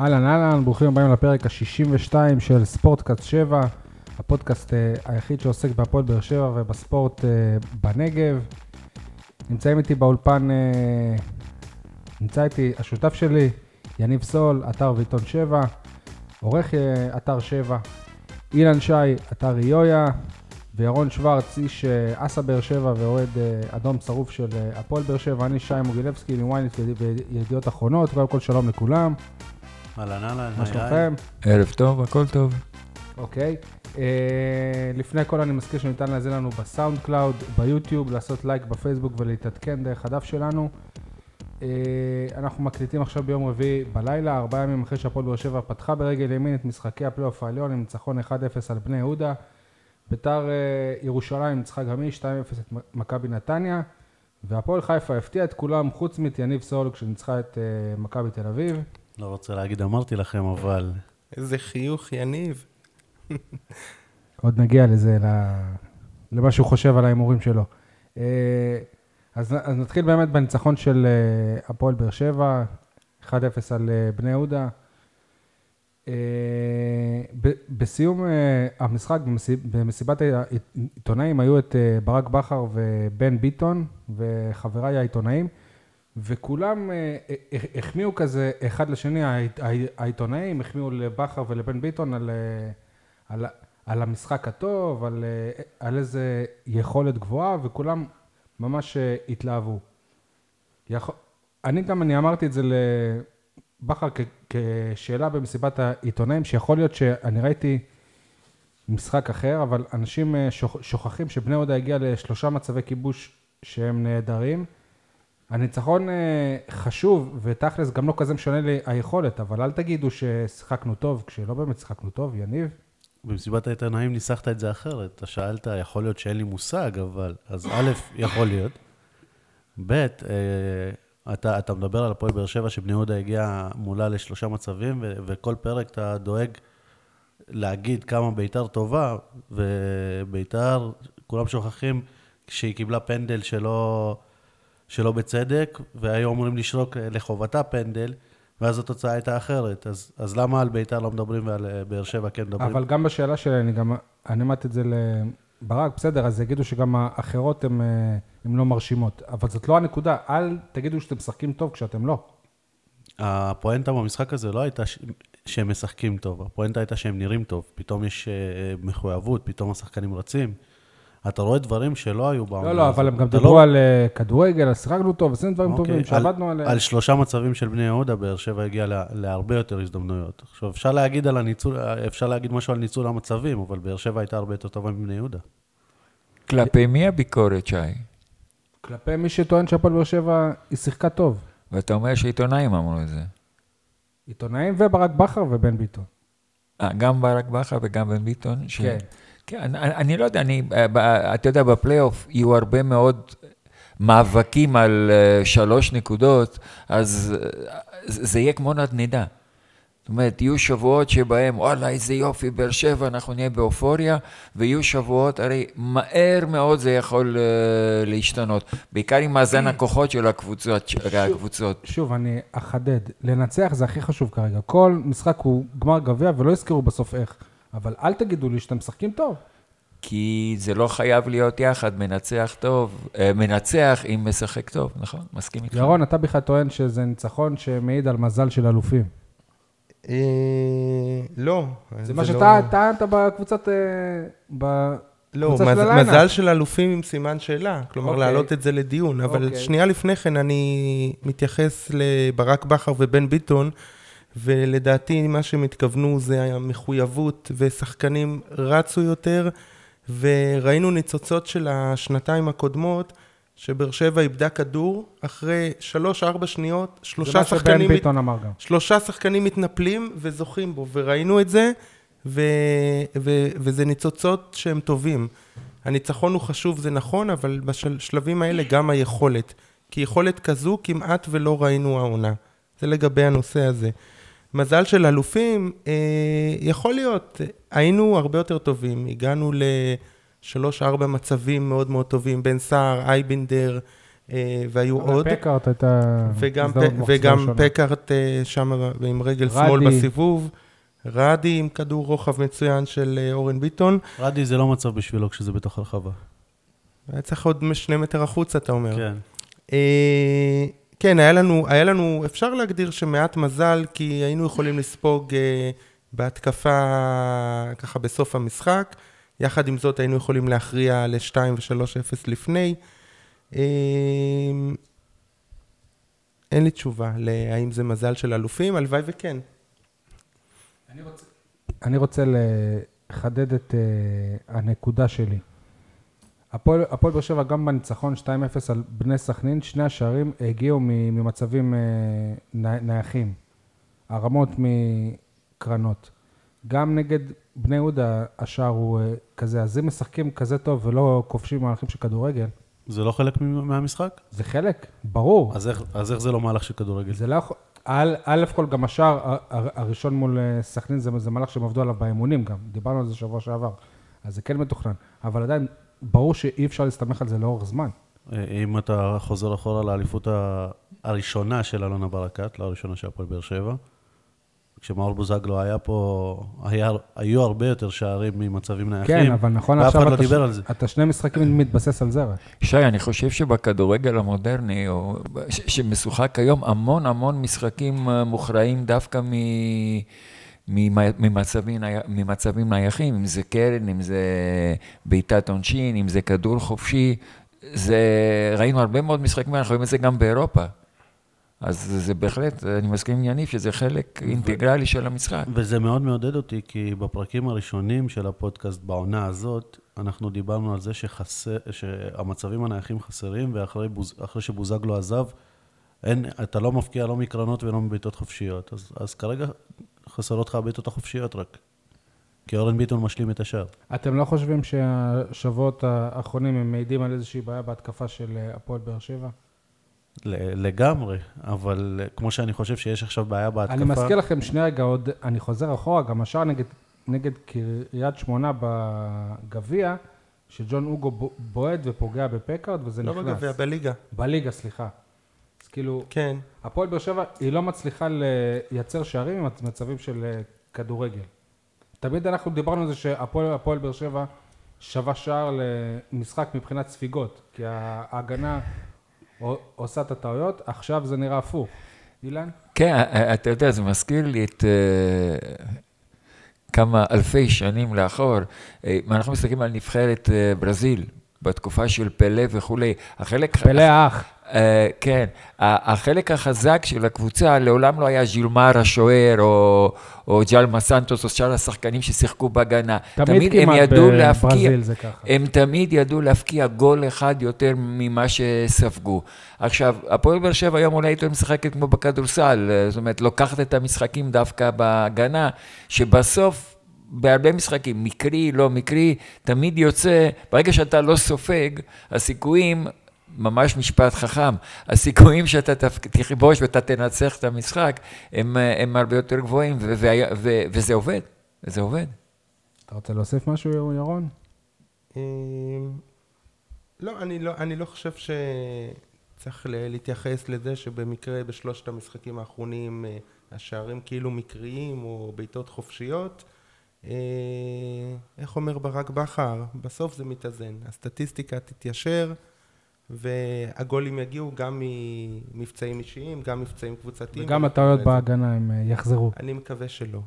אהלן אהלן, ברוכים הבאים לפרק ה-62 של ספורטקאסט 7, הפודקאסט uh, היחיד שעוסק בהפועל באר שבע ובספורט uh, בנגב. נמצאים איתי באולפן, uh, נמצא איתי השותף שלי, יניב סול, אתר ועיתון 7, עורך uh, אתר 7, אילן שי, אתר איויה, וירון שוורץ, איש אסה באר שבע ואוהד אדום שרוף של הפועל באר שבע, אני שי מוגילבסקי מוויינט וידיעות אחרונות, קודם כל שלום לכולם. אהלן אהלן, מה שלומכם? ערב טוב, הכל טוב. אוקיי. אה, לפני הכל אני מזכיר שניתן להאזין לנו בסאונד קלאוד, ביוטיוב, לעשות לייק בפייסבוק ולהתעדכן דרך הדף שלנו. אה, אנחנו מקליטים עכשיו ביום רביעי בלילה, ארבעה ימים אחרי שהפועל באר שבע פתחה ברגל ימין את משחקי הפלייאוף העליון עם ניצחון 1-0 על בני יהודה. ביתר אה, ירושלים ניצחה גם היא 2-0 את מכבי נתניה. והפועל חיפה הפתיע את כולם חוץ מאת יניב סול כשניצחה את מכבי תל אביב. לא רוצה להגיד אמרתי לכם, אבל... איזה חיוך יניב. עוד נגיע לזה, למה שהוא חושב על ההימורים שלו. אה, אז, אז נתחיל באמת בניצחון של אה, הפועל באר שבע, 1-0 על אה, בני יהודה. ב- בסיום המשחק, במסיב, במסיבת העיתונאים, היו את ברק בכר ובן ביטון וחבריי העיתונאים, וכולם אה, אה, החמיאו כזה אחד לשני, העית- העיתונאים החמיאו לבכר ולבן ביטון על, אה, על, על המשחק הטוב, על, אה, על איזה יכולת גבוהה, וכולם ממש אה, התלהבו. אני גם, אני אמרתי את זה לבכר כשאלה במסיבת העיתונאים, שיכול להיות שאני ראיתי משחק אחר, אבל אנשים אה, שוכ, שוכחים שבני יהודה הגיע לשלושה מצבי כיבוש שהם נהדרים. הניצחון אה, חשוב, ותכלס גם לא כזה משנה לי היכולת, אבל אל תגידו ששיחקנו טוב, כשלא באמת שיחקנו טוב, יניב. במסיבת העיתונאים ניסחת את זה אחרת. אתה שאלת, יכול להיות שאין לי מושג, אבל... אז א', יכול להיות. ב', אה, אתה, אתה מדבר על הפועל באר שבע שבני יהודה הגיע מולה לשלושה מצבים, ו- וכל פרק אתה דואג להגיד כמה ביתר טובה, וביתר, כולם שוכחים שהיא קיבלה פנדל שלא, שלא בצדק, והיו אמורים לשרוק לחובתה פנדל, ואז התוצאה הייתה אחרת. אז, אז למה על ביתר לא מדברים ועל אה, באר שבע כן מדברים? אבל גם בשאלה שלי, אני גם, אני אמרתי את זה לברק, בסדר, אז יגידו שגם האחרות הן הן לא מרשימות, אבל זאת לא הנקודה, אל תגידו שאתם משחקים טוב כשאתם לא. הפואנטה במשחק הזה לא הייתה ש... שהם משחקים טוב, הפואנטה הייתה שהם נראים טוב. פתאום יש אה, מחויבות, פתאום השחקנים רצים. אתה רואה דברים שלא היו בעונה לא, לא, אבל הם גם דיברו לא- על אה, כדורגל, על שיחקנו טוב, עשינו דברים אוקיי, טובים, על- שעבדנו עליהם. על שלושה מצבים של בני יהודה, באר שבע הגיעה לה- להרבה יותר הזדמנויות. עכשיו, אפשר להגיד על הניצול, אפשר להגיד משהו על ניצול המצבים, אבל באר שבע הייתה הרבה יותר טובה מבני יהודה. כלפי מי הביקורת, שי? כלפי מי שטוען שהפועל באר שבע היא שיחקה טוב. ואתה אומר שעיתונאים אמרו את זה. עיתונאים וברק בכר ובן ביטון. אה, גם ברק בכר וגם בן ביטון? ש... כן. כן, אני, אני לא יודע, אני, אה, אתה יודע, בפלייאוף יהיו הרבה מאוד מאבקים על אה, שלוש נקודות, אז אה, זה יהיה כמו נדנדה. זאת אומרת, יהיו שבועות שבהם, וואלה, איזה יופי, באר שבע, אנחנו נהיה באופוריה, ויהיו שבועות, הרי מהר מאוד זה יכול uh, להשתנות, בעיקר עם מאזן הכוחות של הקבוצות. הקבוצות. שוב, אני אחדד. לנצח זה הכי חשוב כרגע. כל משחק הוא גמר גביע ולא יזכרו בסוף איך. אבל אל תגידו לי שאתם משחקים טוב. כי זה לא חייב להיות יחד, מנצח טוב, אה, מנצח אם משחק טוב, נכון? מסכים איתך. ירון, אתה בכלל טוען שזה ניצחון שמעיד על מזל של אלופים. אה, לא. זה מה לא- שאתה טענת בקבוצת... אה. לא, מז. מזל של אלופים עם סימן שאלה. כלומר, אוקיי. להעלות את זה לדיון. אבל אוקיי. שנייה לפני כן אני מתייחס לברק בכר ובן ביטון, ולדעתי מה שהם התכוונו זה המחויבות, ושחקנים רצו יותר, וראינו ניצוצות של השנתיים הקודמות, שבאר שבע איבדה כדור, אחרי שלוש-ארבע שניות, זה שלושה מה שבן שחקנים... מת- אמר גם. שלושה שחקנים מתנפלים וזוכים בו, וראינו את זה, ו, ו, וזה ניצוצות שהם טובים. הניצחון הוא חשוב, זה נכון, אבל בשלבים האלה גם היכולת. כי יכולת כזו כמעט ולא ראינו העונה. זה לגבי הנושא הזה. מזל של אלופים, אה, יכול להיות, היינו הרבה יותר טובים. הגענו לשלוש-ארבע מצבים מאוד מאוד טובים, בן סער, אייבינדר, אה, והיו אבל עוד. פקארט הייתה... וגם, הזדמנות פ- מחזור וגם. פקארט אה, שם עם רגל רדי. שמאל בסיבוב. רדי עם כדור רוחב מצוין של אה, אורן ביטון. רדי זה לא מצב בשבילו כשזה בתוך הרחבה. היה צריך עוד שני מטר החוצה, אתה אומר. כן. כן, היה לנו, היה לנו, אפשר להגדיר שמעט מזל, כי היינו יכולים לספוג אה, בהתקפה ככה בסוף המשחק. יחד עם זאת, היינו יכולים להכריע ל-2 ו-3-0 לפני. אה, אין לי תשובה להאם זה מזל של אלופים, הלוואי וכן. אני רוצה לחדד את uh, הנקודה שלי. הפועל באר שבע, גם בניצחון 2-0 על בני סכנין, שני השערים הגיעו ממצבים נ- נייחים. הרמות מקרנות. גם נגד בני יהודה השער הוא uh, כזה, אז אם משחקים כזה טוב ולא כובשים מהלכים של כדורגל, זה לא חלק מהמשחק? זה חלק, ברור. אז איך, אז איך זה לא מהלך של כדורגל? זה לא יכול... א', כל גם השער הראשון מול אה, סכנין זה, זה מהלך שהם עבדו עליו באימונים גם, דיברנו על זה שבוע שעבר, אז זה כן מתוכנן, אבל עדיין ברור שאי אפשר להסתמך על זה לאורך זמן. אה, אם אתה חוזר אחורה לאליפות הראשונה של אלונה ברקת, לא הראשונה של הפועל באר שבע, כשמאור בוזגלו היה פה, היה, היו הרבה יותר שערים ממצבים נייחים. כן, אבל נכון ואף עכשיו אחד לא אתה, על זה. אתה שני משחקים מתבסס על זה רק. שי, אני חושב שבכדורגל המודרני, או ש- שמשוחק היום, המון המון משחקים אה, מוכרעים דווקא מ... ממ- ממצבים, ממצבים נייחים, אם זה קרן, אם זה בעיטת עונשין, אם זה כדור חופשי, זה, ראינו הרבה מאוד משחקים, ואנחנו רואים את זה גם באירופה. אז זה בהחלט, אני מסכים עם יניב שזה חלק אינטגרלי של המשחק. וזה מאוד מעודד אותי, כי בפרקים הראשונים של הפודקאסט בעונה הזאת, אנחנו דיברנו על זה שחסר, שהמצבים הנייחים חסרים, ואחרי בוז, שבוזגלו עזב, אין, אתה לא מפקיע לא מקרנות ולא מבעיטות חופשיות. אז, אז כרגע חסרות לך הבעיטות החופשיות רק. כי אורן ביטון משלים את השאר. אתם לא חושבים שהשבועות האחרונים הם מעידים על איזושהי בעיה בהתקפה של אה, הפועל באר שבע? לגמרי, אבל אה, כמו שאני חושב שיש עכשיו בעיה בהתקפה... אני מזכיר לכם שני רגע עוד, אני חוזר אחורה, גם השער נגד, נגד קריית שמונה בגביע, שג'ון אוגו בועט ופוגע בפקארד וזה לא נכנס. בגביע, בליגה. בליגה, סליחה. אז כאילו, כן. הפועל באר שבע, היא לא מצליחה לייצר שערים עם מצבים של אה, כדורגל. תמיד אנחנו דיברנו על זה שהפועל הפועל באר שבע שווה שער למשחק מבחינת ספיגות, כי ההגנה עושה את הטעויות, עכשיו זה נראה הפוך. אילן? כן, אתה יודע, זה מזכיר לי את אה, כמה אלפי שנים לאחור. אה, אנחנו מסתכלים על נבחרת אה, ברזיל, בתקופה של פלא וכולי, החלק... פלא האח. אה, כן, החלק החזק של הקבוצה לעולם לא היה ז'ילמר השוער, או, או ג'למה סנטוס, או שאר השחקנים ששיחקו בהגנה. תמיד הם כמעט בברזיל זה ככה. הם תמיד ידעו להפקיע גול אחד יותר ממה שספגו. עכשיו, הפועל באר שבע היום אולי יותר משחקת כמו בכדורסל, אה, זאת אומרת, לוקחת את המשחקים דווקא בהגנה, שבסוף, בהרבה משחקים, מקרי, לא מקרי, תמיד יוצא, ברגע שאתה לא סופג, הסיכויים, ממש משפט חכם, הסיכויים שאתה תכבוש ואתה תנצח את המשחק, הם, אה, הם הרבה יותר גבוהים, ו- והיה- ו- וזה עובד, זה עובד. אתה רוצה להוסיף משהו, ירון? אמ, לא, אני לא, אני לא חושב שצריך להתייחס לזה שבמקרה בשלושת המשחקים האחרונים אה, השערים כאילו מקריים או בעיטות חופשיות. אה, איך אומר ברק בכר? בסוף זה מתאזן. הסטטיסטיקה תתיישר והגולים יגיעו גם ממבצעים אישיים, גם מבצעים קבוצתיים. וגם הטעויות. בהגנה הם אה, יחזרו. אני מקווה שלא.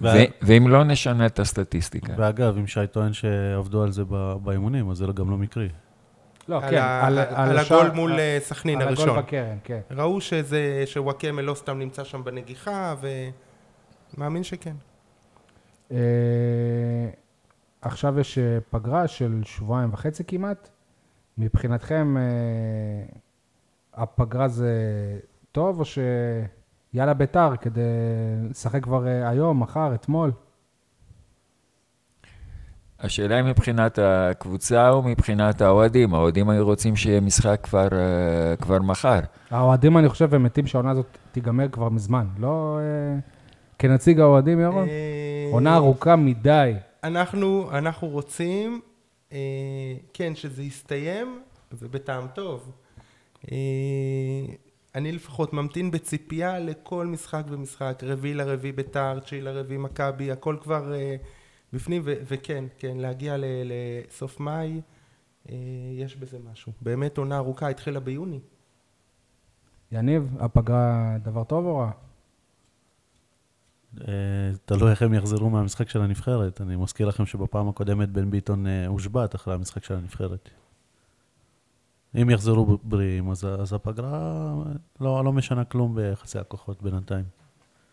ואם לא נשנה את הסטטיסטיקה. ואגב, אם שי טוען שעבדו על זה באימונים, אז זה גם לא מקרי. לא, על כן, על, על על הגול מול אה, סכנין על הראשון. הגול בקרן, כן. ראו שזה, שוואקמה לא סתם נמצא שם בנגיחה, ומאמין שכן. אה, עכשיו יש אה, פגרה של שבועיים וחצי כמעט. מבחינתכם, אה, הפגרה זה טוב, או שיאללה ביתר כדי לשחק כבר אה, היום, מחר, אתמול? השאלה היא מבחינת הקבוצה או מבחינת האוהדים. האוהדים היו רוצים שיהיה משחק כבר, אה, כבר מחר. האוהדים, אני חושב, הם מתים שהעונה הזאת תיגמר כבר מזמן. לא אה, כנציג האוהדים, ירון? אה, עונה ארוכה מדי. אנחנו, אנחנו רוצים, כן, שזה יסתיים, ובטעם טוב. אה, אני לפחות ממתין בציפייה לכל משחק ומשחק, רביעי לרביעי ביתר, תשיעי לרביעי מכבי, הכל כבר אה, בפנים, וכן, כן, להגיע לסוף מאי, אה, יש בזה משהו. באמת עונה ארוכה, התחילה ביוני. יניב, הפגרה דבר טוב או רע? אה, תלוי איך הם יחזרו מהמשחק של הנבחרת. אני מזכיר לכם שבפעם הקודמת בן ביטון אה, הושבת אחרי המשחק של הנבחרת. אם יחזרו בריאים, אז, אז הפגרה לא, לא משנה כלום ביחסי הכוחות בינתיים.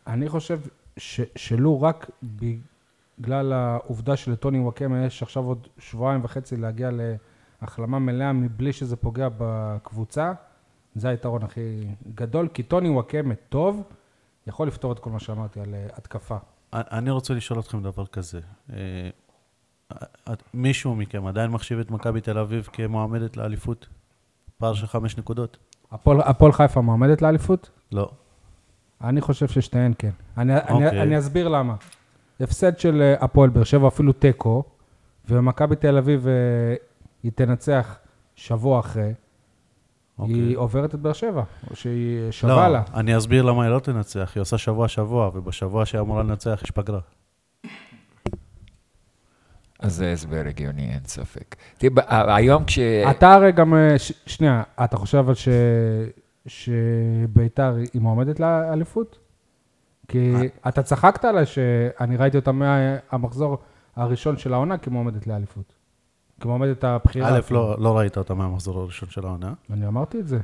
אני חושב ש, שלו רק בגלל העובדה שלטוני וואקמה יש עכשיו עוד שבועיים וחצי להגיע להחלמה מלאה מבלי שזה פוגע בקבוצה, זה היתרון הכי גדול, כי טוני וואקמה טוב, יכול לפתור את כל מה שאמרתי על אה, התקפה. אני רוצה לשאול אתכם דבר כזה. אה, מישהו מכם עדיין מחשיב את מכבי תל אביב כמועמדת לאליפות? פער של חמש נקודות? הפועל חיפה מועמדת לאליפות? לא. אני חושב ששתיהן כן. אני, אני, אוקיי. אני אסביר למה. הפסד של אה, הפועל באר שבע, אפילו תיקו, ומכבי תל אביב, היא תנצח שבוע אחרי, אוקיי. היא עוברת את באר שבע, או שהיא שווה לא, לה. אני אסביר למה היא לא תנצח. היא עושה שבוע-שבוע, ובשבוע שהיא אמורה לנצח יש פגרה. אז זה הסבר הגיוני, אין ספק. תראה, היום כש... אתה הרי גם, אה, ש, שנייה, אתה חושב אבל ש, שביתר היא מועמדת לאליפות? כי אה. אתה צחקת עליי שאני ראיתי אותה מהמחזור הראשון של העונה כמועמדת לאליפות. כמועמדת הבחירה. א', לא, לא ראית אותה מהמחזור הראשון של העונה. אני אמרתי את זה.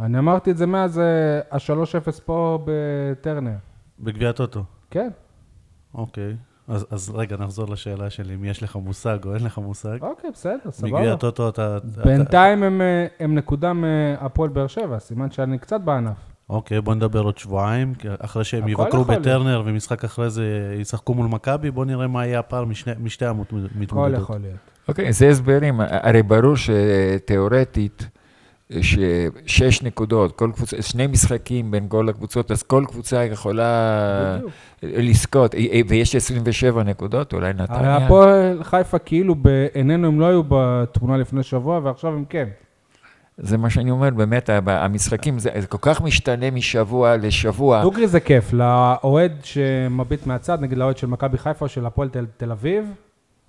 אני אמרתי את זה מאז אה, ה-3-0 פה בטרנר. בגביע הטוטו. כן, אוקיי. אז, אז רגע, נחזור לשאלה שלי, אם יש לך מושג או אין לך מושג. אוקיי, בסדר, סבבה. מגביע הטוטו אתה... אתה- בינתיים הם, אה, הם נקודה מהפועל באר שבע, סימן שאני קצת בענף. אוקיי, בוא נדבר עוד שבועיים, אחרי שהם הכל יבקרו. בטרנר ומשחק אחרי זה ישחקו מול מכבי, בוא נראה מה יהיה הפער משני, משתי הכל המתמודדות. יכול להיות. אוקיי, זה הסברים. הרי ברור שתיאורטית, ששש נקודות, כל קבוצה, שני משחקים בין כל הקבוצות, אז כל קבוצה יכולה בדיוק. לזכות, ויש 27 נקודות, אולי הרי נתניה. הפועל חיפה כאילו בעינינו הם לא היו בתמונה לפני שבוע, ועכשיו הם כן. זה מה שאני אומר, באמת, המשחקים, זה זה כל כך משתנה משבוע לשבוע. דוגרי זה כיף, לאוהד שמביט מהצד, נגיד לאוהד של מכבי חיפה או של הפועל תל, תל אביב,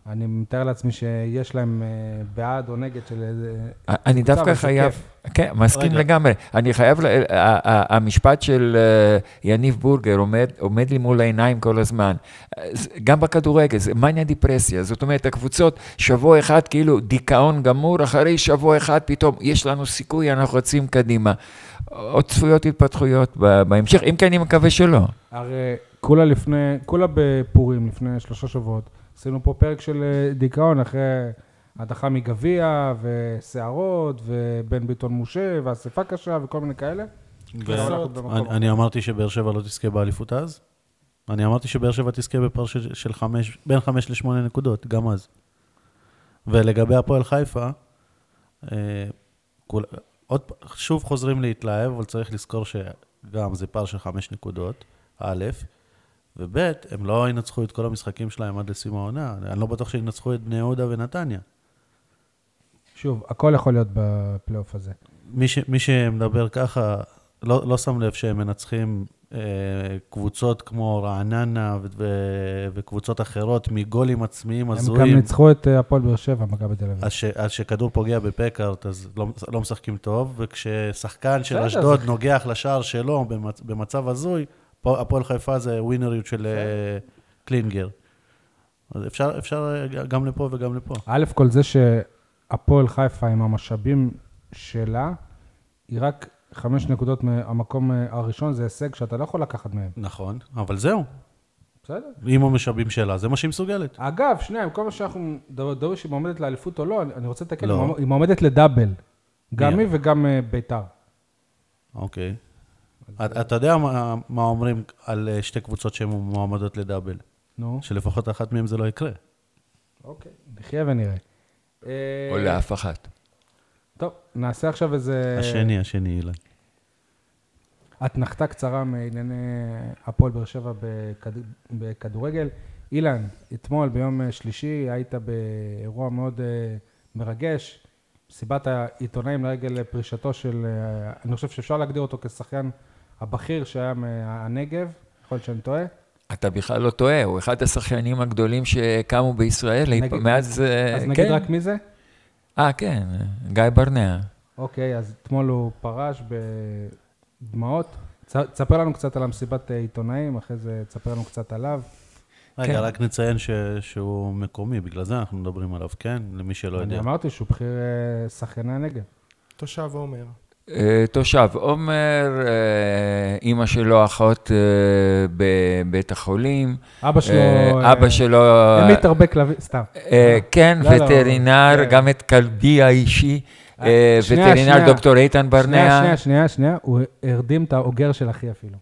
אני מתאר לעצמי שיש להם אה, בעד או נגד של איזה... אני קבוצה, דווקא חייב. כן, מסכים רגע. לגמרי. אני חייב, ל- ה- ה- המשפט של אה, יניב בורגר עומד, עומד לי מול העיניים כל הזמן. גם בכדורגל, זה מניה דיפרסיה. זאת אומרת, הקבוצות, שבוע אחד כאילו דיכאון גמור, אחרי שבוע אחד פתאום יש לנו סיכוי, אנחנו רצים קדימה. עוד צפויות התפתחויות בהמשך, אם כי אני מקווה שלא. הרי כולה לפני, כולה בפורים, לפני שלושה שבועות, עשינו פה פרק של אה, דיכאון אחרי הדחה מגביע, וסערות, ובן ביטון משה, ואספה קשה, וכל מיני כאלה. אני, אמרתי שבאר שבע לא תזכה באליפות אז. אני אמרתי שבאר שבע תזכה בפער של, חמש, בין חמש לשמונה נקודות, גם אז. ולגבי הפועל חיפה, אה, כול, עוד, שוב חוזרים להתלהב, אבל צריך לזכור שגם זה פער של חמש נקודות, א', וב', הם לא ינצחו את כל המשחקים שלהם עד לסיום העונה. אני לא בטוח שינצחו את בני יהודה ונתניה. שוב, הכל יכול להיות בפלייאוף הזה. מי, ש, מי שמדבר ככה, לא, לא שם לב שהם מנצחים אה, קבוצות כמו רעננה ו, ו, וקבוצות אחרות מגולים עצמיים הם גם הזויים. ניצחו את אה, הפועל באר שבע, מכבי תל אביב. אז, ש, אז שכדור פוגע בפקארט, אז לא, לא משחקים טוב, וכששחקן של אשדוד נוגח לשער שלו במצ, במצב הזוי, הפועל חיפה זה ווינריות של אה, קלינגר. אז אפשר, אפשר אה, גם לפה וגם לפה. א' כל זה שהפועל חיפה עם המשאבים שלה, היא רק חמש נקודות מהמקום אה, הראשון, זה הישג שאתה לא יכול לקחת מהם. נכון, אבל זהו, בסדר. עם המשאבים שלה, זה מה שהיא מסוגלת. אגב, שנייה, עם כל מה שאנחנו מדברים שהיא מועמדת לאליפות או לא, אני- רוצה לתקן, לא. היא מועמד- היא מועמדת לדאבל. גם? היא וגם ביתר. אוקיי. אתה אתה יודע מה, אומרים על אה, שתי קבוצות שהן מועמדות לדאבל? נו, שלפחות אחת מהן זה לא יקרה. אוקיי, נחיה ונראה. אה, או לאף אחת. טוב, נעשה עכשיו איזה... השני, השני, אילן. אתנחתה קצרה מענייני הפועל באר שבע בכד... בכדורגל. אילן, אתמול ביום אה, שלישי היית באירוע מאוד מרגש מסיבת העיתונאים לרגל פרישתו של, אני חושב שאפשר להגדיר אותו כשחקן הבכיר שהיה מהנגב, יכול להיות שאני טועה. אתה בכלל לא טועה, הוא אחד השחיינים הגדולים שקמו בישראל, נגיד- מאז... אה, אז נגיד כן. רק מי זה? אה, כן, גיא ברנע. אוקיי, אז אתמול הוא פרש בדמעות. תספר לנו קצת על המסיבת אה, עיתונאים, אחרי זה תספר לנו קצת עליו. רגע, כן. רק נציין ש- שהוא מקומי, בגלל זה אנחנו מדברים עליו, כן? למי שלא אני יודע. אמרתי שהוא בכיר אה, שחקני הנגב. תושב עומר. אה, תושב עומר, אה, אימא שלו אחות אה, בבית החולים. אבא שלו... אבא שלו... המית הרבה כלבים, סתם. כן, לא, לא, וטרינר, כן. גם את כלבי האישי, וטרינר. דוקטור איתן ברנע. שנייה, שנייה, שנייה, הוא הרדים את האוגר של אחי אפילו.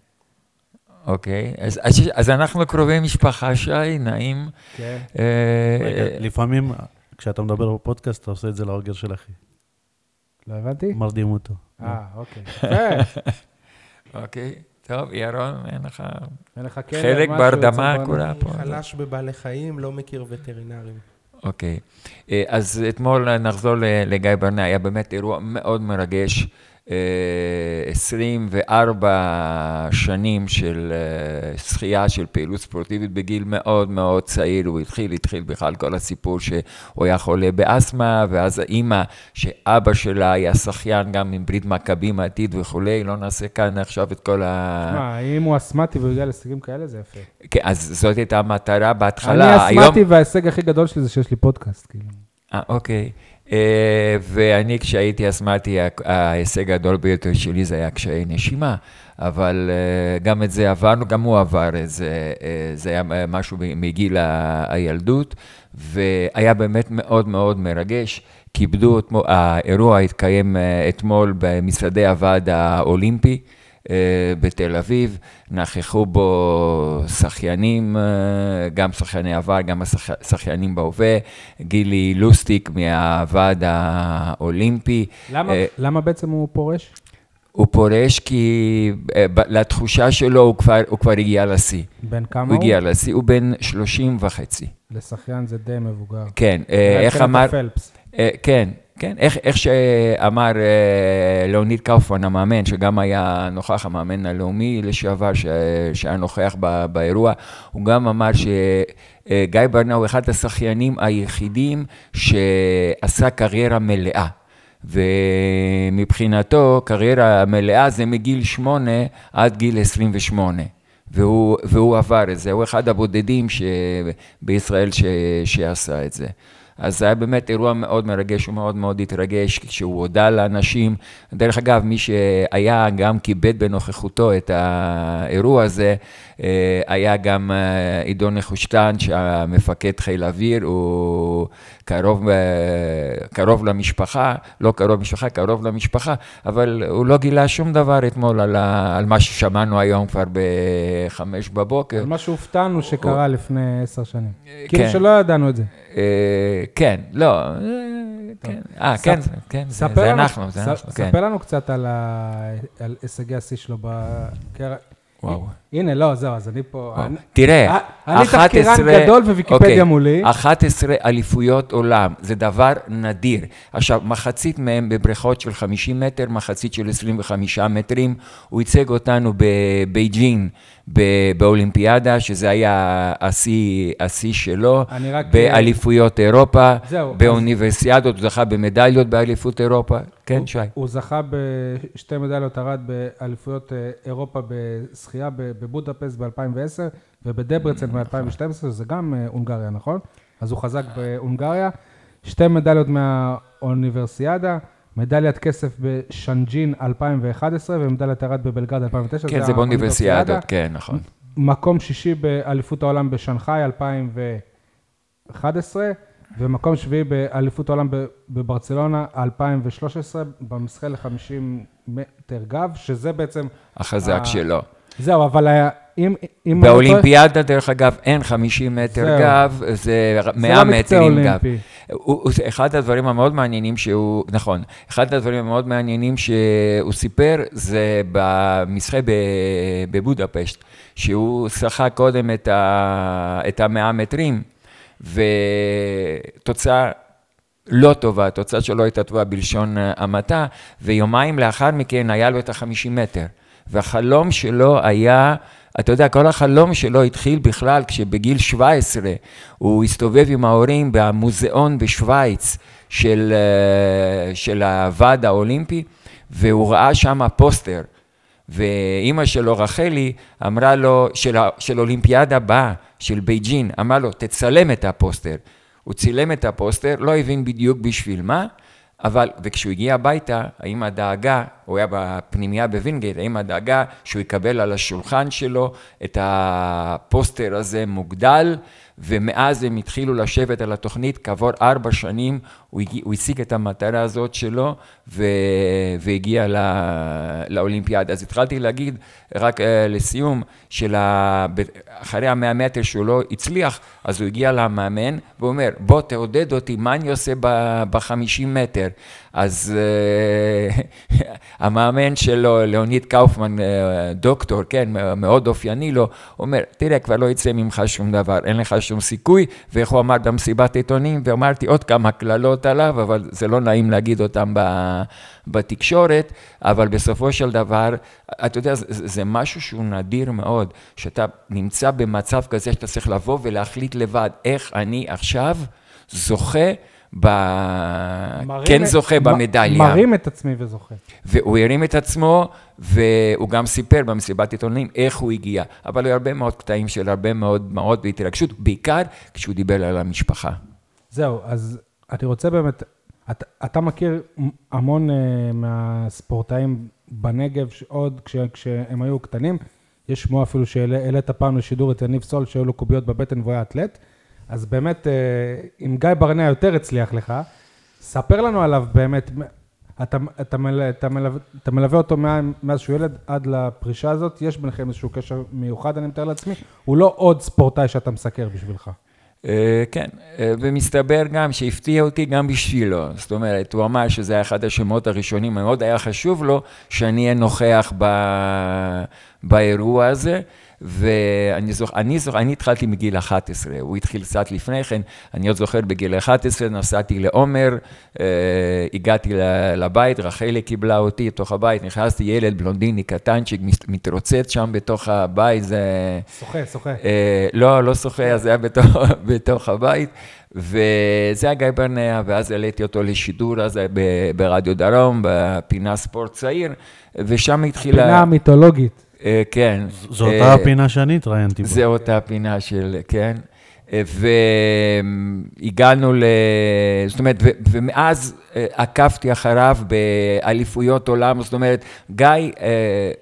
אוקיי, אז- אז- אז אנחנו קרובי משפחה, שי, נעים. כן. אה, רגע, לפעמים, כשאתה מדבר בפודקאסט, אתה עושה את זה לאוגר של אחי. לא הבנתי? מרדים אותו. אה, אוקיי. יפה. אוקיי, טוב, ירון, אין לך... אין לך כלב, חלק בהרדמה? כולה אני פה. חלש בבעלי חיים, לא מכיר וטרינרים. אוקיי. אה, אז אתמול נחזור לגיא ברנע, היה באמת אירוע מאוד מרגש. אה, 24 שנים של אה, שחייה, של פעילות ספורטיבית בגיל מאוד מאוד צעיר. הוא התחיל, התחיל בכלל כל הסיפור שהוא היה חולה באסתמה, ואז האימא, שאבא שלה היה שחיין גם עם ברית מכבים העתיד וכולי, לא נעשה כאן עכשיו את כל ה... שמע, אם הוא אסתמטי והוא הגיע להישגים כאלה, זה יפה. כן, אז זאת הייתה המטרה בהתחלה. אני היום- אסתמטי וההישג הכי גדול שלי זה שיש לי פודקאסט, כאילו. אה, אוקיי. אה, ואני, כשהייתי אסתמטי, ה- ההישג הגדול ביותר שלי זה היה קשיי נשימה, אבל אה, גם את זה עברנו, גם הוא עבר את זה, אה, זה היה משהו מגיל הילדות, והיה באמת מאוד מאוד מרגש. כיבדו, האירוע התקיים אתמול במשרדי הוועד האולימפי. אה, בתל אביב, נכחו בו שחיינים, אה, גם שחייני עבר, גם השח- שחיינים בהווה, גילי לוסטיק מהוועד האולימפי. למה- אה, למה בעצם הוא פורש? הוא פורש כי לתחושה שלו הוא כבר, הוא כבר הגיע לשיא. בן כמה הוא הוא? הגיע לשיא, הוא בן 30 וחצי. לשחיין זה די מבוגר. כן, איך אמר... הפלפס. אה, כן, כן, איך, איך שאמר אה, ליאוניד קאופמן, המאמן, שגם היה נוכח, המאמן הלאומי לשעבר, ש, שהיה נוכח ב, באירוע, הוא גם אמר שגיא ברנע הוא אחד השחיינים היחידים שעשה קריירה מלאה. ומבחינתו, קריירה מלאה זה מגיל שמונה עד גיל 28. והוא, והוא עבר את זה, הוא אחד הבודדים ש... בישראל ש... שעשה את זה. אז זה היה באמת אירוע מאוד מרגש, הוא מאוד מאוד התרגש כשהוא הודה לאנשים. דרך אגב, מי שהיה גם כיבד בנוכחותו את האירוע הזה, היה גם אה, עידו נחושתן, שהמפקד חיל האוויר, הוא קרוב, אה, קרוב למשפחה, לא קרוב למשפחה, קרוב למשפחה, אבל הוא לא גילה שום דבר אתמול על, ה, על מה ששמענו היום כבר בחמש בבוקר. על מה שהופתענו שקרה לפני עשר שנים. כאילו כן. שלא ידענו את זה. אה, כן, לא, אה, כן, אה, כן, זה- כן, זה אנחנו, זה אנחנו, כן. ספר לנו קצת על הישגי השיא שלו. וואו. הנה, לא, זהו, אז אני פה... אני- תראה, אה, אני תחקירן 11 גדול וויקיפדיה אוקיי, מולי. 11 אליפויות עולם, זה דבר נדיר. עכשיו, מחצית מהם בבריכות של 50 מטר, מחצית של 25 מטרים. הוא ייצג אותנו בבייג'ין, באולימפיאדה, שזה היה השיא שלו. אני רק- באליפויות אירופה, זהו, אז- באוניברסיאדות, הוא זכה במדליות באליפות אירופה. כן, הוא- שי. הוא זכה בשתי מדליות ארד באליפויות אה, אירופה בשחייה בבודפסט ב-2010 ובדברצן ב-2012, שזה גם אה, הונגריה, נכון? אז הוא חזק בהונגריה. שתי מדליות מהאוניברסיאדה, מדליית כסף בשנג'ין 2011 ומדליית ארד בבלגרד 2009. כן, זה באוניברסיאדות, כן, נכון. מקום שישי באליפות העולם בשנגחאי 2011, ומקום שביעי באליפות העולם בברצלונה 2013, במסחה ל-50 מטר גב, שזה בעצם... החזק אה, שלו. זהו, אבל היה- אם... אם אני באולימפיאדה, דרך אגב, אין 50 מטר זהו. גב, זה זה 100 לא מטרים גב. אולימפי. הוא, הוא, אחד הדברים המאוד מעניינים שהוא, נכון, אחד הדברים המאוד מעניינים שהוא סיפר זה במשחק בבודפשט, שהוא שחה קודם את, ה, את המאה מטרים, ותוצאה לא טובה, התוצאה שלו הייתה טובה בלשון אה, המעטה, ויומיים לאחר מכן היה לו את החמישים מטר. והחלום שלו היה, אתה יודע, כל החלום שלו התחיל בכלל כשבגיל 17 הוא הסתובב עם ההורים במוזיאון בשוויץ של, אה, של הוועד האולימפי, והוא ראה שם פוסטר. ואימא שלו, רחלי, אמרה לו, של, של אולימפיאדה הבאה, של בייג'ין, אמרה לו, תצלם את הפוסטר. הוא צילם את הפוסטר, לא הבין בדיוק בשביל מה, אבל, וכשהוא הגיע הביתה, האמא דאגה, הוא היה בפנימייה בווינגייט, האמא דאגה שהוא יקבל על השולחן שלו את הפוסטר הזה מוגדל, ומאז הם התחילו לשבת על התוכנית, כעבור ארבע שנים הוא, הגיע, הוא השיג את המטרה הזאת שלו ו, והגיע לא, לאולימפיאדה. אז התחלתי להגיד, רק אה, לסיום, שאחרי המאה מטר שהוא לא הצליח, אז הוא הגיע למאמן והוא אומר, בוא תעודד אותי, מה אני עושה בחמישים מטר? אז uh, המאמן שלו, ליאוניד קאופמן, uh, דוקטור, כן, מאוד אופייני לו, אומר, תראה, כבר לא יצא ממך שום דבר, אין לך שום סיכוי, ואיך הוא אמר במסיבת עיתונים, ואמרתי עוד כמה קללות עליו, אבל זה לא נעים להגיד אותם בתקשורת, אבל בסופו של דבר, אתה יודע, זה, זה משהו שהוא נדיר מאוד, שאתה נמצא במצב כזה שאתה צריך לבוא ולהחליט לבד, איך אני עכשיו זוכה ב... כן זוכה במדליה. מרים את עצמי וזוכה. והוא הרים את עצמו, והוא גם סיפר במסיבת עיתונאים איך הוא הגיע. אבל היו הרבה מאוד קטעים של הרבה מאוד דמעות והתרגשות, בעיקר כשהוא דיבר על המשפחה. זהו, אז אני רוצה באמת, אתה, אתה מכיר המון uh, מהספורטאים בנגב, עוד כש, כשהם היו קטנים, יש שמו אפילו שהעלית פעם לשידור את יניב סול, שהיו לו קוביות בבטן והוא היה אתלט. אז באמת, אם גיא ברנע יותר הצליח לך, ספר לנו עליו באמת, אתה, אתה, מל, אתה, מלווה, אתה מלווה אותו מאז שהוא ילד עד לפרישה הזאת, יש ביניכם איזשהו קשר מיוחד, אני מתאר לעצמי, הוא לא עוד ספורטאי שאתה מסקר בשבילך. כן, ומסתבר גם שהפתיע אותי גם בשבילו, זאת אומרת, הוא אמר שזה היה אחד השמות הראשונים, מאוד היה חשוב לו שאני אהיה נוכח ב... באירוע הזה. ואני זוכר, אני זוכר, אני התחלתי מגיל 11, הוא התחיל קצת לפני כן, אני עוד זוכר בגיל 11, נסעתי לעומר, אה, הגעתי לבית, רחלי קיבלה אותי לתוך הבית, נכנסתי ילד בלונדיני קטנצ'יק, מתרוצץ שם בתוך הבית, זה... שוחה, שוחה. אה, לא, לא שוחה, זה היה בתוך, בתוך הבית. וזה היה גיא ברנע, ואז העליתי אותו לשידור, אז ברדיו דרום, בפינה ספורט צעיר, ושם התחילה... פינה מיתולוגית. אה, כן. זו אותה הפינה שאני התראיינתי בה. זו אותה הפינה של, כן. והגענו ל... זאת אומרת, ומאז אה, עקבתי אחריו באליפויות עולם, זאת אומרת, גיא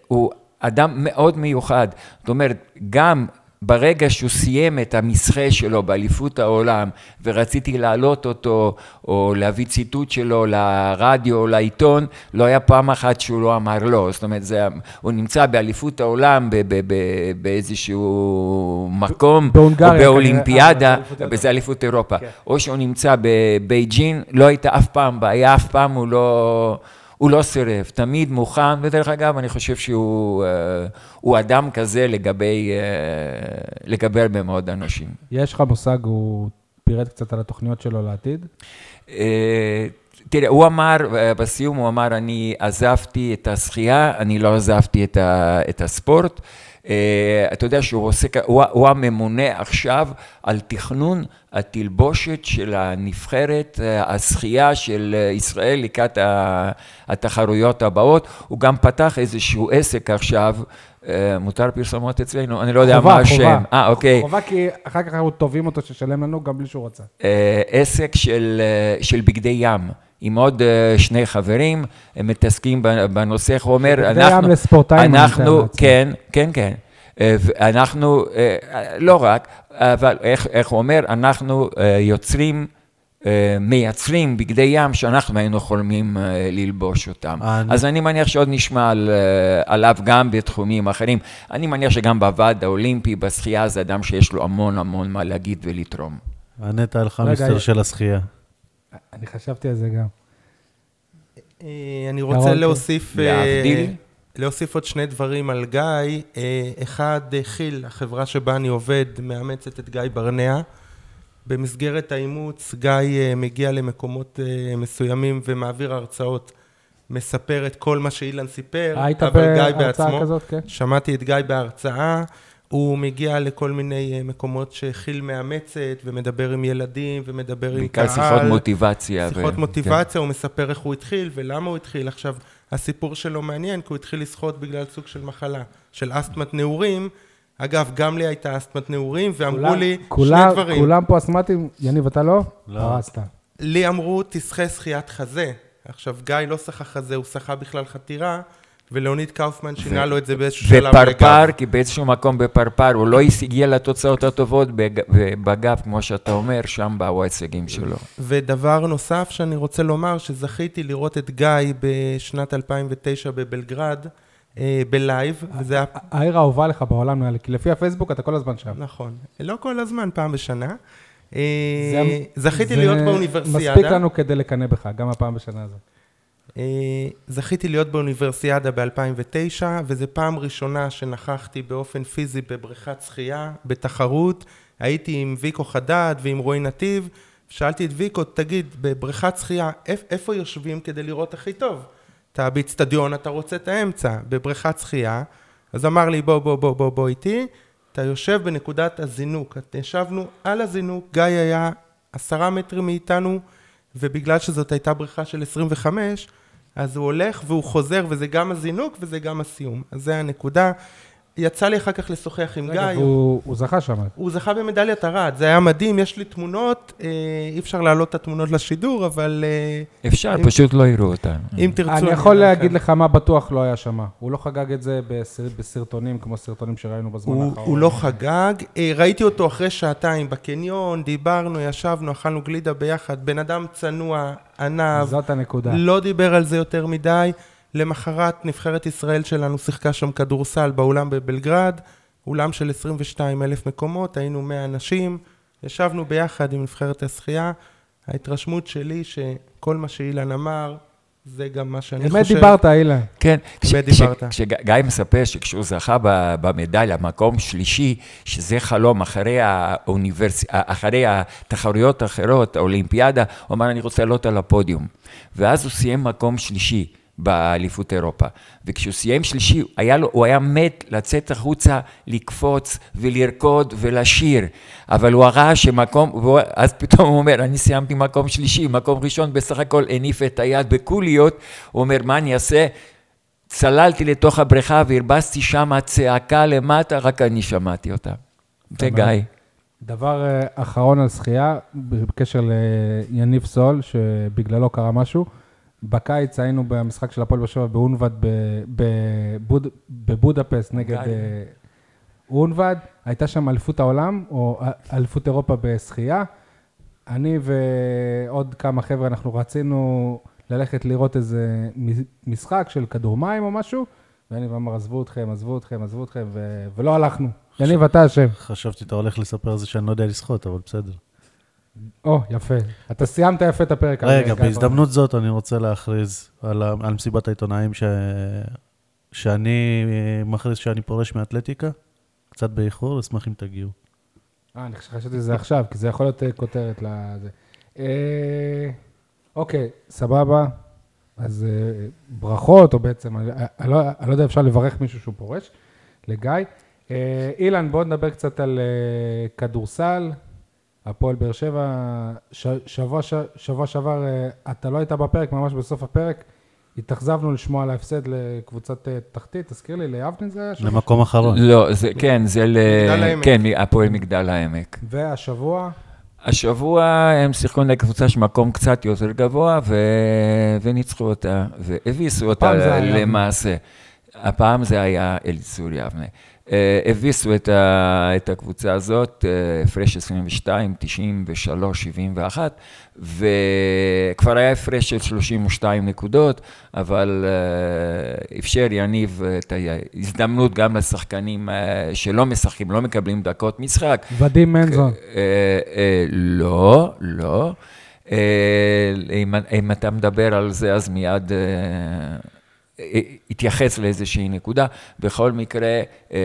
הוא אדם מאוד מיוחד. זאת אומרת, גם ברגע שהוא סיים את המסחה שלו באליפות העולם ורציתי להעלות אותו או להביא ציטוט שלו לרדיו או לעיתון, לא היה פעם אחת שהוא לא אמר לא. זאת אומרת, זה, הוא נמצא באליפות העולם באיזשהו מקום, בהונגריה, או באולימפיאדה, וזה אליפות אירופה. כן. או שהוא נמצא בבייג'ין, לא הייתה אף פעם בעיה, אף פעם הוא לא... הוא לא סירב, תמיד מוכן, ודרך אגב, אני חושב שהוא uh, אדם כזה לגבי, uh, לגבי הרבה מאוד אנשים. יש לך מושג, הוא פירט קצת על התוכניות שלו לעתיד? Uh, תראה, הוא אמר, בסיום הוא אמר, אני עזבתי את השחייה, אני לא עזבתי את, ה, את הספורט. Uh, אתה יודע שהוא עוסק, הוא, הוא הממונה עכשיו על תכנון התלבושת של הנבחרת השחייה של ישראל לקראת התחרויות הבאות. הוא גם פתח איזשהו עסק עכשיו, מותר פרסומות אצלנו? אני לא יודע חובה, מה השם. חובה, אה, אוקיי. חובה כי אחר כך אנחנו תובעים אותו שישלם לנו גם בלי שהוא רצה. עסק של, של בגדי ים. עם עוד שני חברים, הם מתעסקים בנושא, הוא אומר, אנחנו... לספורטאים, אנחנו, כן, כן, כן. אנחנו, לא רק, אבל איך, איך הוא אומר, אנחנו יוצרים, מייצרים בגדי ים שאנחנו היינו חולמים ללבוש אותם. אני... אז אני מניח שעוד נשמע על, עליו גם בתחומים אחרים. אני מניח שגם בוועד האולימפי, בשחייה, זה אדם שיש לו המון המון מה להגיד ולתרום. ענית על חמיסטר של השחייה. אני חשבתי על זה גם. אני רוצה להוסיף... להבדיל. להוסיף עוד שני דברים על גיא. אחד, כי"ל, החברה שבה אני עובד, מאמצת את גיא ברנע, במסגרת האימוץ, גיא אה, מגיע למקומות אה, מסוימים ומעביר הרצאות, מספר את כל מה שאילן סיפר, היית אבל גיא בהרצאה בעצמו, כזאת, כן? שמעתי את גיא בהרצאה, הוא מגיע לכל מיני אה, מקומות שכי"ל מאמצת, ומדבר עם ילדים, ומדבר עם בעיקר קהל. שיחות מוטיבציה. שיחות ו- מוטיבציה, הוא מספר איך הוא התחיל ולמה הוא התחיל. עכשיו, הסיפור שלו מעניין, כי הוא התחיל לשחות בגלל סוג של מחלה, של אסתמת נעורים. אגב, גם לי הייתה אסתמת נעורים, ואמרו כולם- לי כולם- שני דברים. כולם פה אסתמטים, יניב, אתה לא? לא. הרסת. לי אמרו, תשחה שחיית חזה. עכשיו, גיא לא שחה חזה, הוא שחה בכלל חתירה, ולאוניד קאופמן שינה לו את זה באיזשהו שלב ופרפר, לגב. כי באיזשהו מקום בפרפר, הוא לא הגיע לתוצאות הטובות בג- בגב, כמו שאתה אומר, שם באו ההישגים שלו. ודבר נוסף שאני רוצה לומר, שזכיתי לראות את גיא בשנת 2009 בבלגרד, אה, בלייב, וזה היה העיר האהובה לך בעולם, כי לפי הפייסבוק אתה כל הזמן שם. נכון. לא כל הזמן, פעם בשנה. אה, זכיתי להיות באוניברסיאדה. מספיק לנו כדי לקנא בך, גם הפעם בשנה הזאת. אה, זכיתי להיות באוניברסיאדה ב-2009, וזו פעם ראשונה שנכחתי באופן פיזי בבריכת שחייה, בתחרות. הייתי עם ויקו חדד ועם רועי נתיב. שאלתי את ויקו, תגיד, בבריכת שחייה, איפ- איפה יושבים כדי לראות הכי טוב? אתה באיצטדיון, אתה רוצה את האמצע, בבריכת שחייה. אז אמר לי, בוא, בוא, בוא, בוא, בוא איתי. אתה יושב בנקודת הזינוק. ישבנו על הזינוק, גיא היה עשרה מטרים מאיתנו, ובגלל שזאת הייתה בריכה של 25, אז הוא הולך והוא חוזר, וזה גם הזינוק וזה גם הסיום. אז זה הנקודה. יצא לי אחר כך לשוחח עם גיא. הוא הוא זכה שם. הוא זכה במדליית ארד, זה היה מדהים, יש לי תמונות, אה, אי אפשר להעלות את התמונות לשידור, אבל אה, אפשר, אם- פשוט לא יראו אותנו. אם תרצו... אני יכול להגיד. לך מה בטוח לא היה שם. הוא לא חגג את זה בסר- בסרטונים, כמו סרטונים שראינו בזמן הוא, האחרון. הוא לא חגג, אה, ראיתי אותו אחרי שעתיים בקניון, דיברנו, ישבנו, אכלנו גלידה ביחד, בן אדם צנוע, ענב, זאת הנקודה. לא דיבר על זה יותר מדי. למחרת נבחרת ישראל שלנו שיחקה שם כדורסל באולם בבלגרד, אולם של 22 אלף מקומות, היינו 100 אנשים, ישבנו ביחד עם נבחרת השחייה. ההתרשמות שלי שכל מה שאילן אמר, זה גם מה שאני אמת חושב. דיברת, אילן. כן, באמת דיברת. כשגיא מספר שכשהוא זכה במדליה, מקום שלישי, שזה חלום אחרי, האוניברס... אחרי התחרויות האחרות, האולימפיאדה, הוא אמר, אני רוצה לעלות על הפודיום. ואז הוא סיים מקום שלישי באליפות אירופה. וכשהוא סיים שלישי, היה לו, הוא היה מת לצאת החוצה, לקפוץ ולרקוד ולשיר. אבל הוא ראה שמקום, אז פתאום הוא אומר, אני סיימתי מקום שלישי, מקום ראשון בסך הכל הניף את היד בקוליות, הוא אומר, מה אני אעשה? צללתי לתוך הבריכה והרבצתי שם צעקה למטה, רק אני שמעתי אותה. זה גיא. דבר אה, אחרון על שחייה, בקשר ליניב סול, שבגללו קרה משהו. בקיץ היינו במשחק של הפועל באר שבע באונבד בבוד- בבודפסט נגד. אה, אונבד. הייתה שם אליפות העולם, או אליפות אירופה בשחייה. אני ועוד כמה חבר'ה, אנחנו רצינו ללכת לראות איזה משחק של כדור מים או משהו, ויניב אמר, עזבו אתכם, עזבו אתכם, עזבו אתכם, ו- ולא הלכנו. יניב, אתה אשם. חשבתי שאתה הולך לספר על זה שאני לא יודע לשחות, אבל בסדר. או, יפה. אתה סיימת יפה את הפרק. רגע, בהזדמנות זאת אני רוצה להכריז על, על מסיבת העיתונאים ש... שאני מכריז שאני פורש מאתלטיקה, קצת באיחור, אשמח אם תגיעו. אה, אני חשבתי שזה עכשיו, כי זה יכול להיות אה, כותרת לזה. אה, אוקיי, סבבה. אז אה, ברכות, או בעצם, אני, אני, לא, אני לא יודע, אפשר לברך מישהו שהוא פורש, לגיא. אה, אילן, בואו נדבר קצת על אה, כדורסל. הפועל באר שבע, ש, שבוע, ש, שבוע שעבר, אה, אתה לא היית בפרק, ממש בסוף הפרק. התאכזבנו לשמוע על ההפסד לקבוצת אה, תחתית, תזכיר לי, ליבנה זה היה שם? למקום אחרון. לא, זה, כן, זה ל... מגדל העמק. כן, הפועל מגדל העמק. והשבוע, השבוע הם שיחקו נגד קבוצה של מקום קצת יותר גבוה, ו... וניצחו אותה, והביסו אותה. למעשה. הפעם זה היה אליצור יבנה. אה, הביסו את, ה... את הקבוצה הזאת, אה, הפרש 22, 93, 71, וכבר היה הפרש של 32 נקודות, אבל אה, אפשר יניב את ההזדמנות גם לשחקנים שלא משחקים, לא מקבלים דקות משחק. ודים מנזון. לא, לא. אם, אם אתה מדבר על זה, אז מיד... התייחס לאיזושהי נקודה. בכל מקרה, אה,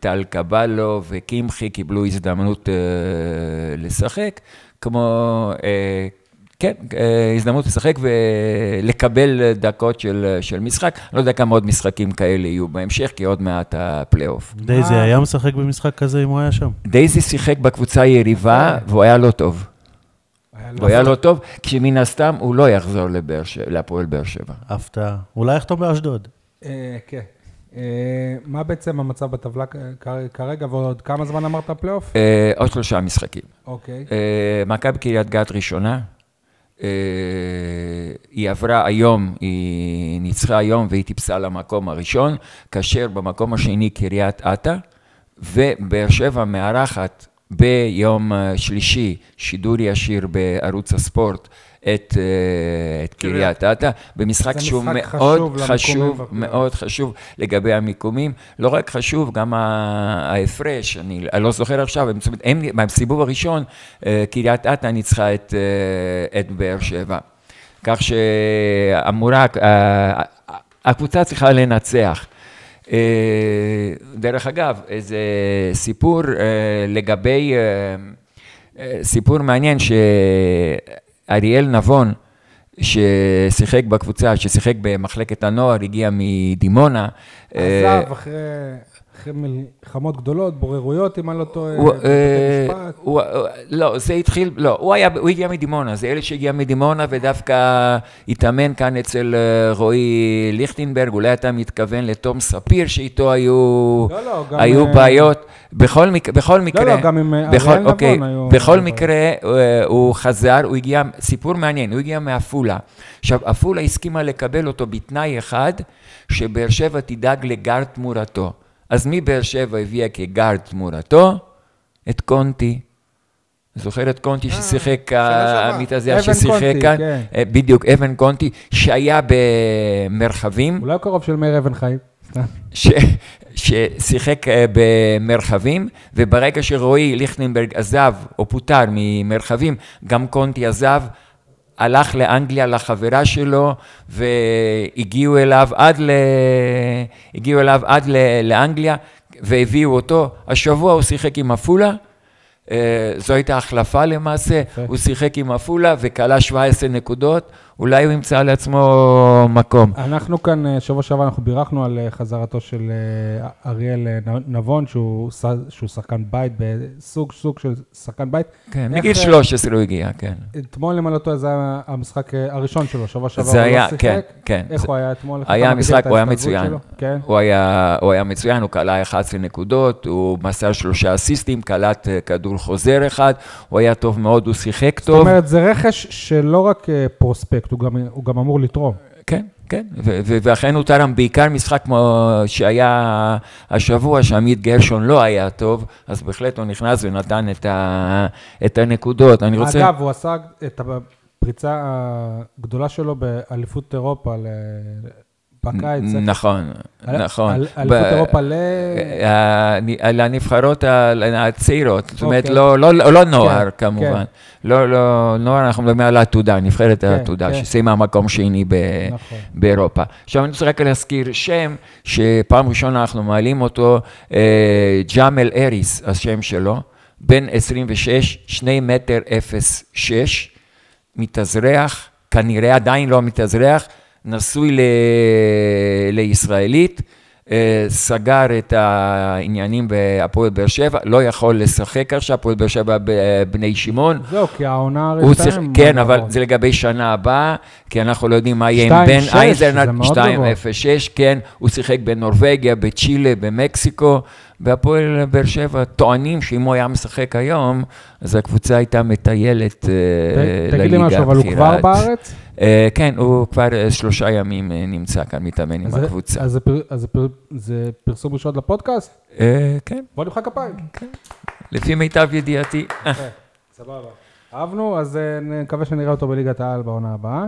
טל קבלו וקמחי קיבלו הזדמנות אה, לשחק, כמו, אה, כן, הזדמנות לשחק ולקבל דקות של, של משחק. לא יודע כמה עוד משחקים כאלה יהיו בהמשך, כי עוד מעט הפלייאוף. דייזי היה משחק במשחק כזה אם הוא היה שם? דייזי שיחק בקבוצה היריבה, והוא היה לא טוב. הוא היה לא טוב, כשמן הסתם הוא לא יחזור להפועל באר שבע. הפתעה. אולי יחתום באשדוד. אה, כן. אה, מה בעצם המצב בטבלה כרגע, ועוד כמה זמן אמרת פלייאוף? אה, עוד שלושה משחקים. אוקיי. אה, מכבי קריית גת ראשונה, אה, היא עברה היום, היא ניצחה היום והיא טיפסה למקום הראשון, כאשר במקום השני קריית אתא, ובאר שבע מארחת ביום אה, שלישי שידור ישיר בערוץ הספורט את, אה, את קריית אתא, במשחק שהוא מאוד חשוב. מאוד חשוב לגבי המיקומים. לא רק חשוב, גם ההפרש, אני לא זוכר עכשיו, הם- בסיבוב הראשון, אה, קריית אתא ניצחה את, את באר שבע. כך שאמורה, הקבוצה צריכה לנצח. אה, דרך אגב, איזה סיפור אה, לגבי, אה, סיפור מעניין שאריאל נבון, ששיחק בקבוצה, ששיחק במחלקת הנוער, הגיע מדימונה. עזב אחרי מלחמות גדולות, בוררויות, אם אני לא טועה, אה, הוא- לא, זה התחיל, לא, הוא היה, הוא הגיע מדימונה, זה ילד שהגיע מדימונה ודווקא התאמן כאן אצל אה, רועי ליכטנברג, אולי אתה מתכוון לתום ספיר שאיתו היו, לא, לא, גם, היו אה, בעיות, בכל, מק, בכל מקרה, לא, גם עם, אה, בכל, אריאל נבון אוקיי, היו- בכל מקרה אה, הוא חזר, הוא הגיע, סיפור מעניין, הוא הגיע מעפולה, עכשיו עפולה הסכימה לקבל אותו בתנאי אחד, שבאר שבע תדאג לגארד תמורתו. אז מבאר שבע הביאה כגארד תמורתו את קונטי. זוכר את קונטי ששיחק, שנה שעברה. המתאזר אבן ששיחק קונטי, כאן? כן. אה, בדיוק, אבן קונטי, שהיה במרחבים. אולי קרוב של מאיר אבן חיים. ששיחק אה, במרחבים, וברגע שרועי ליכטנברג עזב או פוטר ממרחבים, גם קונטי עזב, הלך לאנגליה לחברה שלו, והגיעו אליו עד, ל... הגיעו אליו עד ל... לאנגליה, והביאו אותו. השבוע הוא שיחק עם עפולה. אה, זו הייתה החלפה למעשה, הוא שיחק עם עפולה וכלה 17 נקודות, אולי הוא ימצא לעצמו מקום. אנחנו כאן, אה, שבוע שעבר אנחנו בירכנו על אה, חזרתו של אה, אריאל נבון, שהוא שהוא שחקן בית, בסוג סוג של שחקן בית. כן, איך, מגיל אה, 13 הוא הגיע, כן. אתמול, אם אני לא טועה, זה היה המשחק הראשון שלו, שבוע שעבר הוא היה, לא שיחק. כן, כן. איך זה- הוא היה אתמול? היה אתה מגדיר משחק, את הוא היה מצוין. שלו? כן. הוא היה, הוא היה מצוין, הוא כלה 11 נקודות, הוא מסר שלושה אסיסטים, קלט כדור חוזר אחד, הוא היה טוב מאוד, הוא שיחק זאת טוב. אומרת, זה רכש שלא רק אה, פרוספקט, הוא גם- הוא גם אמור לתרום. כן, כן, ואכן הוא תרם בעיקר משחק כמו שהיה השבוע, שעמית גרשון לא היה טוב, אז בהחלט הוא נכנס ונתן את, ה- את הנקודות. אני רוצה... אגב, הוא עשה את הפריצה הגדולה שלו באליפות אירופה בקיץ. נכון, נכון. אליפות אירופה ל... ה- הצעירות, זאת אומרת, אוקיי. לא- לא לא נוער כן, כמובן. לא, לא, נוער, אנחנו מדברים על העתודה, נבחרת כן, העתודה, כן. שסיימה מקום שני ב- נכון. באירופה. עכשיו אני רוצה רק להזכיר שם, שפעם ראשונה אנחנו מעלים אותו, אה, ג'אמל אריס, השם שלו, בן 26, 2 מטר 06, מתאזרח, כנראה עדיין לא מתאזרח, נשוי ל... לישראלית, אה, סגר את העניינים בהפועל באר שבע, לא יכול לשחק עכשיו, הפועל באר שבע בבני שמעון. זהו, כי העונה הרי הוא צריך, כן. אבל זה לגבי שנה הבאה, כי אנחנו לא יודעים מה יהיה עם 2-6, בן גבוה. 2-0-6, כן, הוא שיחק בנורבגיה, בצ'ילה, במקסיקו, בהפועל באר שבע טוענים שאם הוא היה משחק היום, אז הקבוצה הייתה מטיילת אה, ת- תגיד לי לליגה משהו, אבל הוא כבר הבכירה. בארץ? אה, כן, הוא כבר אה, שלושה ימים נמצא כאן, מתאמן עם הקבוצה. אז זה פרסום ראשון לפודקאסט? כן, בוא נמחא כפיים. לפי מיטב ידיעתי. סבבה. אהבנו, אז נקווה שנראה אותו בליגת העל בעונה הבאה.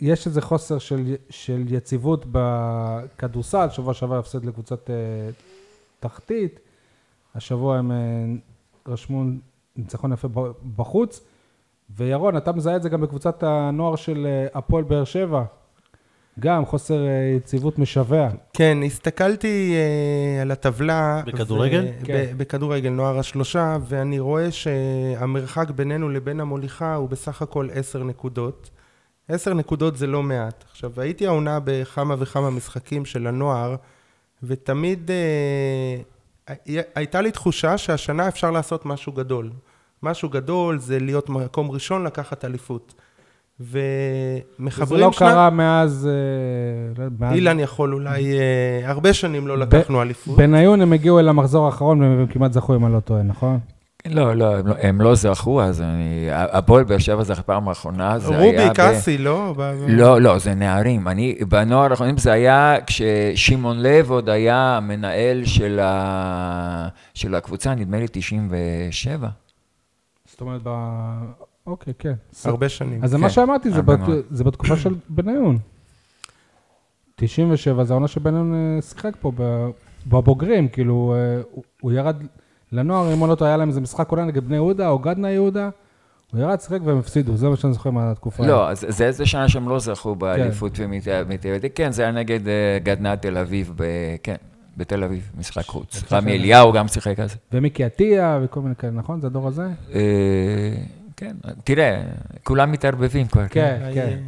יש איזה חוסר של, של יציבות בכדורסל, שבוע שעבר הפסד לקבוצת אה, תחתית, השבוע הם אה, רשמו ניצחון יפה בחוץ. וירון, אתה מזהה את זה גם בקבוצת הנוער של אה, הפועל באר שבע. גם חוסר יציבות משווע. כן, הסתכלתי אה, על הטבלה. בכדורגל? ו- כן. ב- בכדורגל, נוער השלושה, ואני רואה שהמרחק בינינו לבין המוליכה הוא בסך הכל עשר נקודות. עשר נקודות זה לא מעט. עכשיו, הייתי העונה בכמה וכמה משחקים של הנוער, ותמיד אה, הי- הייתה לי תחושה שהשנה אפשר לעשות משהו גדול. משהו גדול זה להיות מקום ראשון, לקחת אליפות. ומחברים לא שנת- קרה מאז... אה, לא, מאז- אילן יכול אולי, אה, הרבה שנים לא לקחנו אליפות. בניון הם הגיעו אל המחזור האחרון והם כמעט זכו, אם אני לא טועה, נכון? לא, לא, הם לא- הם לא זכו, אז אני... הפועל באר שבע זה הפעם האחרונה, זה היה... רובי ב- קאסי, לא? ב- ב- לא, לא, זה נערים. אני, בנוער האחרונים זה היה כששמעון לב עוד היה המנהל של, ה... של הקבוצה, נדמה לי 97. זאת אומרת, ב... אוקיי, כן. הרבה שנים. אז כן, מה שאמרתי, זה, בת... זה בתקופה של בניון. 97 זה העונה שבניון אה, שיחק פה ב- בבוגרים, כאילו, אה, הוא- הוא ירד לנוער, אם לא טועה, היה להם איזה משחק עונה נגד בני יהודה או גדנה יהודה, הוא ירד, שיחק והם הפסידו, זה מה שאני זוכר מהתקופה. לא, זה איזה שנה שהם לא זכו באליפות ומתאבדים. כן, זה היה נגד אה, גדנ"ע תל אביב. כן, בתל אביב, משחק חוץ. רמי אליהו גם שיחק אז. ומיקי עטיה וכל מיני כאלה, נכון? זה הדור הזה? אה, כן, תראה, כולם מתערבבים כבר. כן, אה, כן.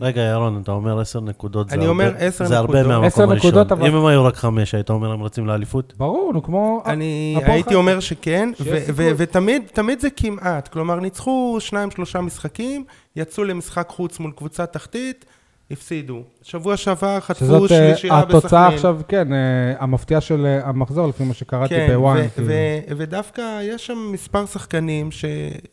רגע, ירון, אתה אומר עשר נקודות. זה אני הרבה- אומר עשר זה הרבה נקודות. מהמקום עשר הראשון. נקודות, אבל- אם הם היו רק חמש, היית אומר הם רצים לאליפות? ברור, נו, כמו... אני הייתי. אומר שכן, ותמיד תמיד זה כמעט. כלומר, ניצחו שניים, שלושה משחקים, יצאו למשחק חוץ מול קבוצה תחתית, הפסידו. שבוע שעבר חטפו שזאת אה, שלישייה בסכנין. התוצאה עכשיו, כן, אה, המפתיעה של אה, המחזור, לפי מה שקראתי כן, בוואן. ו-. ו- ודווקא יש שם מספר שחקנים ש-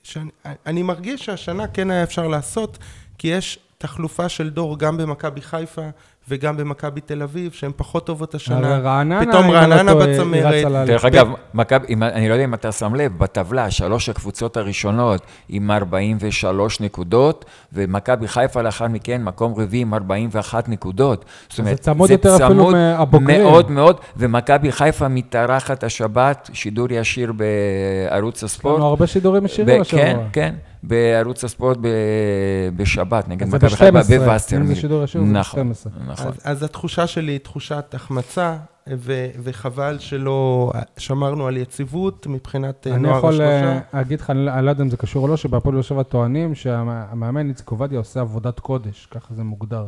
שאני אני מרגיש שהשנה כן היה אפשר לעשות, כי יש תחלופה של דור גם במכבי חיפה וגם במכבי תל אביב, שהן פחות טובות השנה. רעננה, פתאום רעננה בצמרת. דרך אגב, מכבי, אם- אני לא יודע אם אתה שם לב, בטבלה, שלוש הקבוצות הראשונות עם 43 נקודות, ומכבי חיפה לאחר מכן, מקום רביעי עם 41 נקודות. זאת אומרת, צמוד יותר אפילו צמוד מהבוגרים. מאוד מאוד, ומכבי חיפה מתארחת השבת, שידור ישיר בערוץ יש לנו הספורט. הרבה שידורים ישירים השבוע. כן, כן, בערוץ הספורט ב- בשבת, נגד זה מכבי חיפה ב-12, אם בווסטרמיל. זה שידור ישיר, זה נכון, ב-12. נכון. אז, אז התחושה שלי היא תחושת החמצה, ו- וחבל שלא שמרנו על יציבות מבחינת אה, אני נוער יכול השלושה. אה, להגיד לך, אני לא אני יודע אם זה קשור או לא, שבהפועל באר שבע טוענים שהמאמן איציק עובדיה עושה עבודת קודש, ככה זה מוגדר.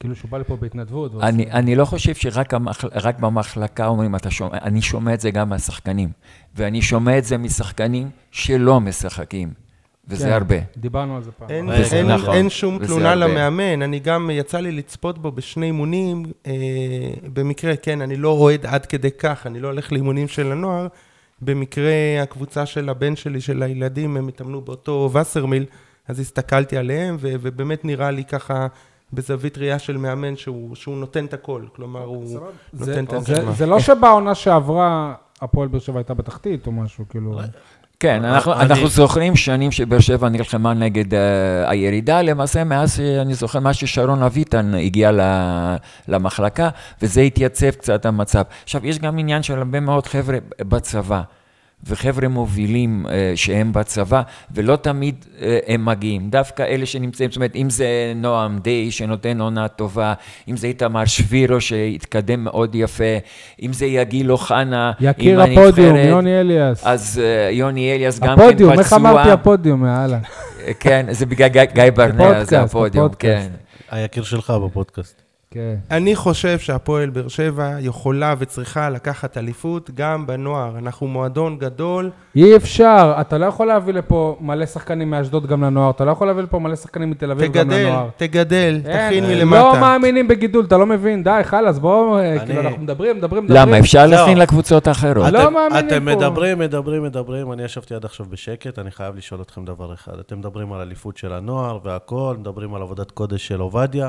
כאילו שהוא בא לפה בהתנדבות. ועושה- אני, אני לא חושב שרק המחל, רק במחלקה אומרים, אתה שומע, אני שומע את זה גם מהשחקנים, ואני שומע את זה משחקנים שלא משחקים, וזה כן, הרבה. דיברנו על זה פעם. אין, רגע, אין, נכון, אין שום וזה תלונה הרבה. למאמן, אני גם, יצא לי לצפות בו בשני אימונים, אה, במקרה, כן, אני לא אוהד עד כדי כך, אני לא הולך לאימונים של הנוער, במקרה הקבוצה של הבן שלי, של הילדים, הם התאמנו באותו וסרמיל, אז הסתכלתי עליהם, ו- ובאמת נראה לי ככה, בזווית ראייה של מאמן, שהוא, שהוא נותן את הכל, כלומר, הוא זה- נותן את זה-. זה לא שבעונה שעברה הפועל באר שבע הייתה בתחתית או משהו, כאילו... כן, אנחנו, אני- אנחנו זוכרים שנים שבאר שבע נלחמה נגד uh, הירידה, למעשה מאז שאני זוכר מה ששרון אביטן הגיע ל, למחלקה, וזה התייצב קצת המצב. עכשיו, יש גם עניין של הרבה מאוד חבר'ה בצבא. וחבר'ה מובילים uh, שהם בצבא, ולא תמיד uh, הם מגיעים. דווקא אלה שנמצאים, זאת אומרת, אם זה נועם די, שנותן עונה טובה, אם זה איתמר שבירו, שהתקדם מאוד יפה, אם זה יגיל אוחנה, יקיר הפודיום, הנבחרת. יוני אליאס. אז אה, יוני אליאס גם כן פצוע. הפודיום, איך אמרתי הפודיום, יאללה. כן, זה בגלל גיא- ברנע, הפודקאסט, זה הפודיום, הפודקאסט. כן. היקיר שלך בפודקאסט. כן. אני חושב שהפועל באר שבע יכולה וצריכה לקחת אליפות גם בנוער. אנחנו מועדון גדול, אי אפשר, אתה לא יכול להביא לפה מלא שחקנים מאשדוד גם לנוער, אתה לא יכול להביא לפה מלא שחקנים מתל אביב גם תגדל, לנוער. תגדל, אין, תכין לא מלמטה. מאמינים בגידול, אתה לא מבין, די, חלאס, בואו, אה, אני- כאילו, אנחנו מדברים, מדברים, מדברים. למה? אפשר זהו. להכין לקבוצות האחרות. לא אתם- מאמינים אתם פה. מדברים, מדברים, מדברים, אני ישבתי עד עכשיו בשקט, אני חייב לשאול אתכם דבר אחד. אתם מדברים על אליפות של הנוער והכול, מדברים על עבודת קודש של עובדיה.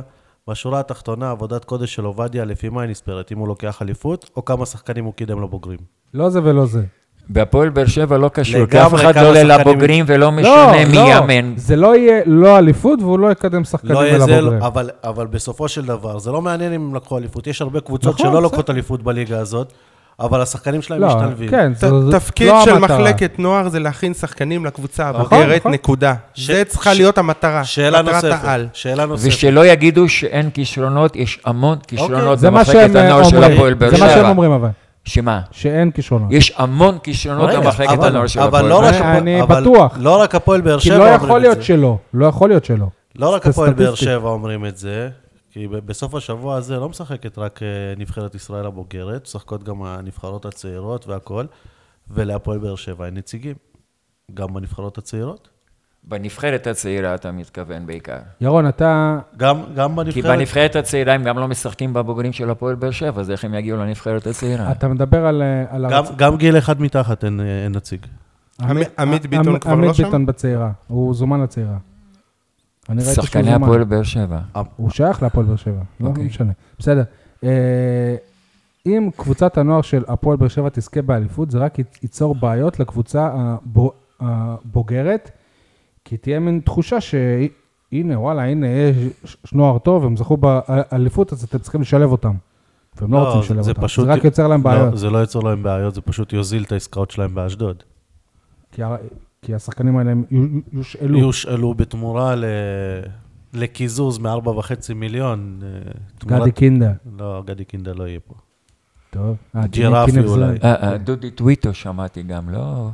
בשורה התחתונה, עבודת קודש של עובדיה, לפי מה היא נספרת? אם הוא לוקח אליפות, או כמה שחקנים הוא קידם לבוגרים? לא זה ולא זה. בהפועל באר שבע לא קשור, כי אף אחד לא עולה לבוגרים ולא לא, משנה מי לא, יאמן. זה לא יהיה לא אליפות והוא לא יקדם שחקנים לא יהיה אל זה, הבוגרים. אבל, אבל בסופו של דבר, זה לא מעניין אם הם לקחו אליפות. יש הרבה קבוצות נכון, שלא. לוקחות אליפות בליגה הזאת, אבל השחקנים שלהם לא, משתלבים. כן, ת- זו- זו תפקיד לא של המטרה. מחלקת נוער זה להכין שחקנים לקבוצה נכון, הבוגרת, נכון. נקודה. ש- זה צריכה ש- להיות המטרה, שאלה מטרת נוספת. העל. שאלה נוספת. ושלא יגידו שאין כישרונות, יש המון כישרונות זה מה במחלקת הנוער של הפועל באר זה מה שהם שבע. אומרים אבל, שמה? שאין כישרונות. יש המון כישרונות במחלקת אבל- הנוער של אבל הפועל לא באר רק שבע. אני אבל בטוח. לא רק הפועל באר כי שבע לא אומרים יכול את להיות זה. שלא, לא יכול להיות שלא. לא רק זה הפועל באר. שבע אומרים את זה, כי ב- בסוף השבוע הזה לא משחקת רק אה, נבחרת ישראל הבוגרת, משחקות גם הנבחרות הצעירות והכול, ולהפועל באר שבע אין נציגים. גם בנבחרות הצעירות. בנבחרת הצעירה אתה מתכוון בעיקר. ירון, אתה... גם, גם כי בנבחרת... בנבחרת הצעירה הם גם לא משחקים בבוגרים של הפועל באר שבע, אז איך הם יגיעו לנבחרת הצעירה? אתה מדבר על... אה, על גם, הרצ- גם גיל אחד מתחת אין, אה, אין נציג. עמית- עמית ביטון כבר לא עמית שם? ביטון בצעירה, הוא זומן לצעירה. אני ראיתי שהוא שחקני זומן. הפועל באר שבע. הוא שייך להפועל באר שבע, לא אוקיי. משנה. בסדר. אה, אם קבוצת הנוער של הפועל באר שבע תזכה באליפות, זה רק ייצור בעיות לקבוצה הבו- הבוגרת, כי תהיה מין תחושה שהנה, וואלה, הנה, יש נוער טוב, הם זכו באליפות, אז אתם צריכים לשלב אותם. והם לא, לא, רוצים זה- לשלב אותם. פשוט- זה רק יוצר להם בעיות. לא, זה לא ייצור להם בעיות, זה פשוט יוזיל את העסקאות שלהם באשדוד. כי כי השחקנים האלה הם יו- יושאלו. יושאלו בתמורה ל... לקיזוז מ-4.5 מיליון. אה, תמורת- גדי קינדה. לא, גדי קינדה לא יהיה פה. טוב. אה, ג'ירפי אולי. אה, אה, דודי טוויטו שמעתי גם, לא?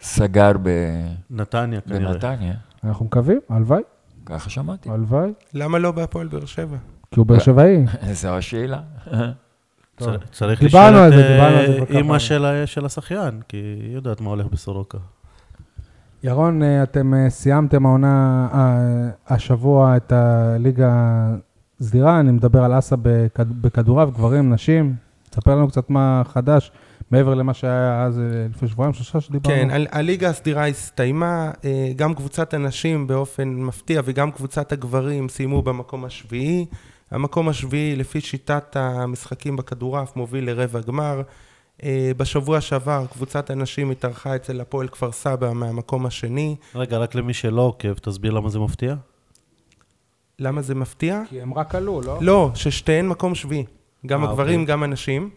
סגר ב- נתניה כנראה. בנתניה, אנחנו מקווים, הלוואי, ככה שמעתי. הלוואי. למה לא בהפועל באר שבע? כי הוא באר שבעי. זו השאלה. צריך לשאול את אימא של השחיין, כי היא יודעת מה הולך בסורוקה. ירון, אה, אתם אה, סיימתם העונה, אה, השבוע את הליגה הסדירה, אני מדבר על אסה בכד- בכדורעף, גברים, נשים. תספר לנו קצת מה חדש, מעבר למה שהיה אז לפני שבועיים, שלושה שדיברנו. כן, הליגה הסדירה הסתיימה, גם קבוצת הנשים באופן מפתיע וגם קבוצת הגברים סיימו במקום השביעי. המקום השביעי, לפי שיטת המשחקים בכדורעף, מוביל לרבע גמר. אה, בשבוע שעבר קבוצת הנשים התארחה אצל הפועל כפר סבא מהמקום השני. רגע, רק למי שלא עוקב, תסביר למה זה מפתיע. למה זה מפתיע? כי הם רק עלו, לא? לא, ששתיהן מקום שביעי. גם אה, הגברים, אוקיי. גם הנשים.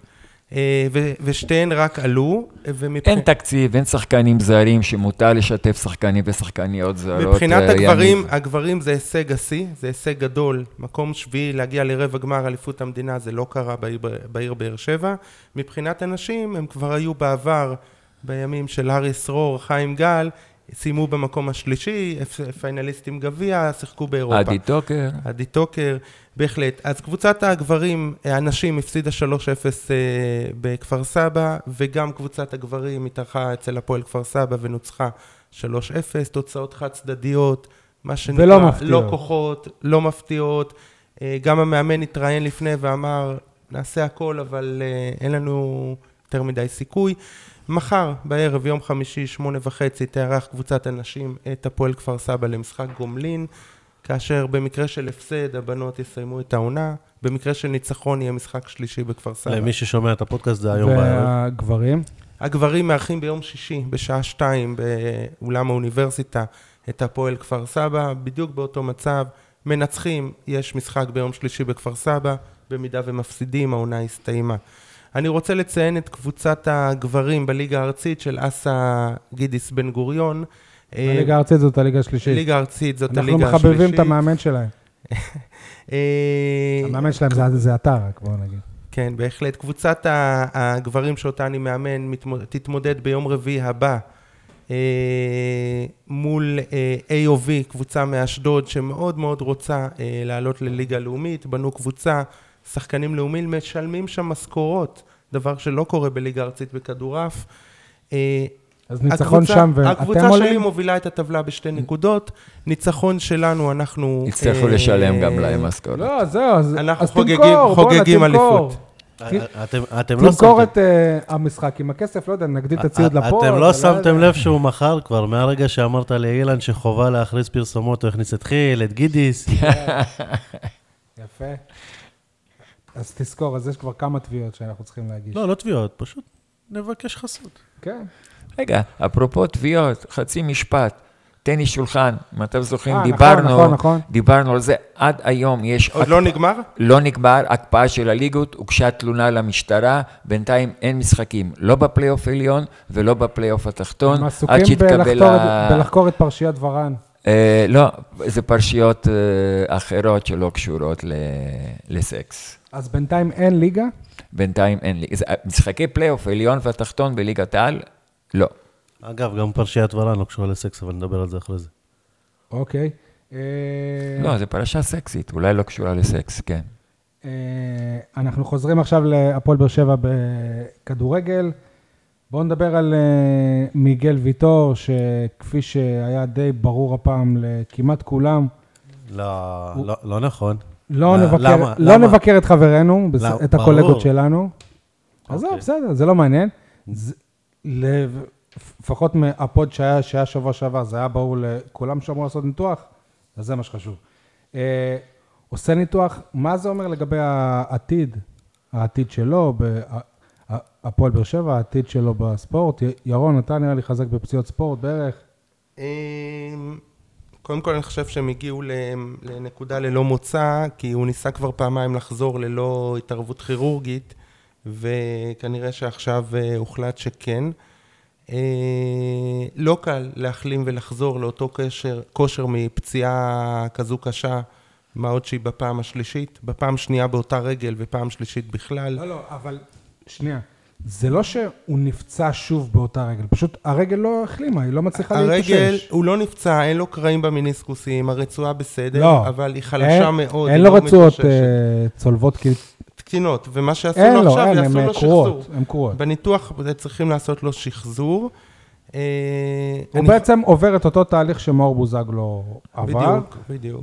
אה, ושתיהן רק עלו. ומבח- אין תקציב, אין שחקנים זרים שמותר לשתף שחקנים ושחקניות זרות. מבחינת אה, הגברים, יניב. הגברים זה הישג השיא, זה הישג גדול. מקום שביעי, להגיע לרבע גמר אליפות המדינה, זה לא קרה בעיר, בעיר באר שבע. מבחינת הנשים, הם כבר היו בעבר, בימים של האריס רור, חיים גל, סיימו במקום השלישי, פיינליסטים גביע, שיחקו באירופה. עדי טוקר. עדי טוקר, בהחלט. אז קבוצת הגברים, הנשים הפסידה 3-0 אה, בכפר סבא, וגם קבוצת הגברים התארחה אצל הפועל כפר סבא ונוצחה 3-0, תוצאות חד צדדיות, מה שנקרא, ולא מפתיעות. לא כוחות, לא מפתיעות. אה, גם המאמן התראיין לפני ואמר, נעשה הכל, אבל אה, אין לנו יותר מדי סיכוי. מחר בערב, יום חמישי, שמונה וחצי, תארח קבוצת הנשים את הפועל כפר סבא למשחק גומלין. כאשר במקרה של הפסד הבנות יסיימו את העונה, במקרה של ניצחון יהיה משחק שלישי בכפר סבא. למי ששומע את הפודקאסט זה היום בערב. והגברים? הגברים מארחים ביום שישי בשעה שתיים באולם האוניברסיטה את הפועל כפר סבא, בדיוק באותו מצב, מנצחים, יש משחק ביום שלישי בכפר סבא, במידה ומפסידים העונה הסתיימה. אני רוצה לציין את קבוצת הגברים בליגה הארצית של אסא גידיס בן גוריון. אה, הליגה הארצית זאת הליגה השלישית. ליגה ארצית זאת אנחנו הליגה השלישית. מחבבים את המאמן שלהם. אה, המאמן שלהם זה- אתה רק, בואו נגיד. כן, בהחלט. קבוצת הגברים שאותה אני מאמן תתמודד ביום רביעי הבא אה, מול אה, AOV, קבוצה מאשדוד שמאוד מאוד רוצה אה, לעלות לליגה לאומית, בנו קבוצה, שחקנים לאומיים משלמים שם משכורות, דבר שלא קורה בליגה ארצית בכדורעף. אה, אז ניצחון הקבוצה- שם, ואתם הקבוצה שלי עולים? מובילה את הטבלה בשתי נקודות, ניצחון שלנו, אנחנו... יצטרכו אה, לשלם גם להם משכורת. לא, זהו, אז אנחנו אז חוגגים- תמכור, חוגגים תמכור. אליפות. אה, אתם- אתם לא תמכור שמתם- את אה, המשחק עם הכסף, לא יודע, נגדיל את הציוד אה, לפועל. אתם לא אבל שמתם. לב שהוא מכר כבר, מהרגע שאמרת לאילן שחובה להכריז פרסומות, הוא הכניס את חיל, את גידיס. יפה. אז תזכור, אז יש כבר כמה תביעות שאנחנו צריכים להגיש. לא, לא תביעות, פשוט נבקש חסות. כן. רגע, אפרופו תביעות, חצי משפט. טניס שולחן, אם אתם זוכרים, אה, נכון, דיברנו, נכון, נכון. דיברנו על זה, עד היום יש... עוד לא נגמר? לא נגמר, הקפאה של הליגות, הוגשה תלונה למשטרה, בינתיים אין משחקים, לא בפלייאוף העליון ולא בפלייאוף התחתון, הם עד עסוקים שיתקבל בלחקור ה... את- בלחקור את פרשיית ורן. אה, לא, זה פרשיות אה, אחרות שלא קשורות ל... לסקס. אז בינתיים אין ליגה? בינתיים אין לי. זה- משחקי פלייאוף העליון והתחתון בליגת העל, לא. אגב, גם פרשיית ורן לא קשורה לסקס, אבל נדבר על זה אחרי זה. אוקיי. אה, לא, זו פרשה סקסית, אולי לא קשורה לסקס, כן. אה, אנחנו חוזרים עכשיו להפועל באר שבע בכדורגל. בואו נדבר על אה, מיגל ויטור, שכפי שהיה די ברור הפעם לכמעט כולם, לא, לא, לא נכון. לא, אה, נבקר, למה? לא למה? נבקר את חברינו, למה? את הקולגות ברור. שלנו. עזוב, אוקיי. בסדר, זה לא מעניין. לפחות מהפוד שהיה, שהיה שבוע שעבר, זה היה ברור לכולם שאמרו לעשות ניתוח, אז זה מה שחשוב. אה, עושה ניתוח, מה זה אומר לגבי העתיד, העתיד שלו, הפועל באר שבע, העתיד שלו בספורט? ירון, אתה נראה לי חזק בפציעות ספורט בערך. אמ, קודם כל אני חושב שהם הגיעו לנקודה ללא מוצא, כי הוא ניסה כבר פעמיים לחזור ללא התערבות כירורגית, וכנראה שעכשיו אה, הוחלט שכן. אה, לא קל להחלים ולחזור לאותו קשר, כושר מפציעה כזו קשה, מה עוד שהיא בפעם השלישית, בפעם שנייה באותה רגל ופעם שלישית בכלל. לא, לא, אבל שנייה. זה לא שהוא נפצע שוב באותה רגל, פשוט הרגל לא החלימה, היא לא מצליחה להתאושש. הרגל, הוא לא נפצע, אין לו קרעים במיניסקוסים, הרצועה בסדר, לא. אבל היא חלשה אין- מאוד. אין לו לא רצועות. אה, צולבות, כי תקינות, ומה שעשו אין לו לו, עכשיו, אין, יעשו הן לו קרועות, שחזור. הן קרועות. בניתוח צריכים לעשות לו שחזור. אה, הוא בעצם עובר את אותו תהליך שמאור בוזגלו עבר, בדיוק, בדיוק.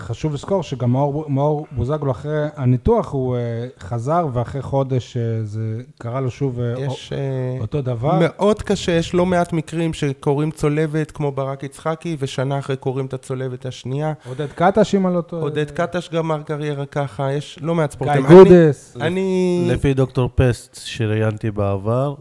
וחשוב לזכור שגם מאור, מאור בוזגלו אחרי הניתוח הוא אה, חזר, ואחרי חודש אה, זה קרה לו שוב אה, יש אותו דבר. מאוד קשה, יש לא מעט מקרים שקוראים צולבת כמו ברק יצחקי, ושנה אחרי קוראים את הצולבת השנייה. עודד קטש, אם אני לא טועה. עודד קטש גמר קריירה ככה, יש לא מעט גיא ספורטאים. גודס. אני- אני... לפי דוקטור פסט שראיינתי בעבר,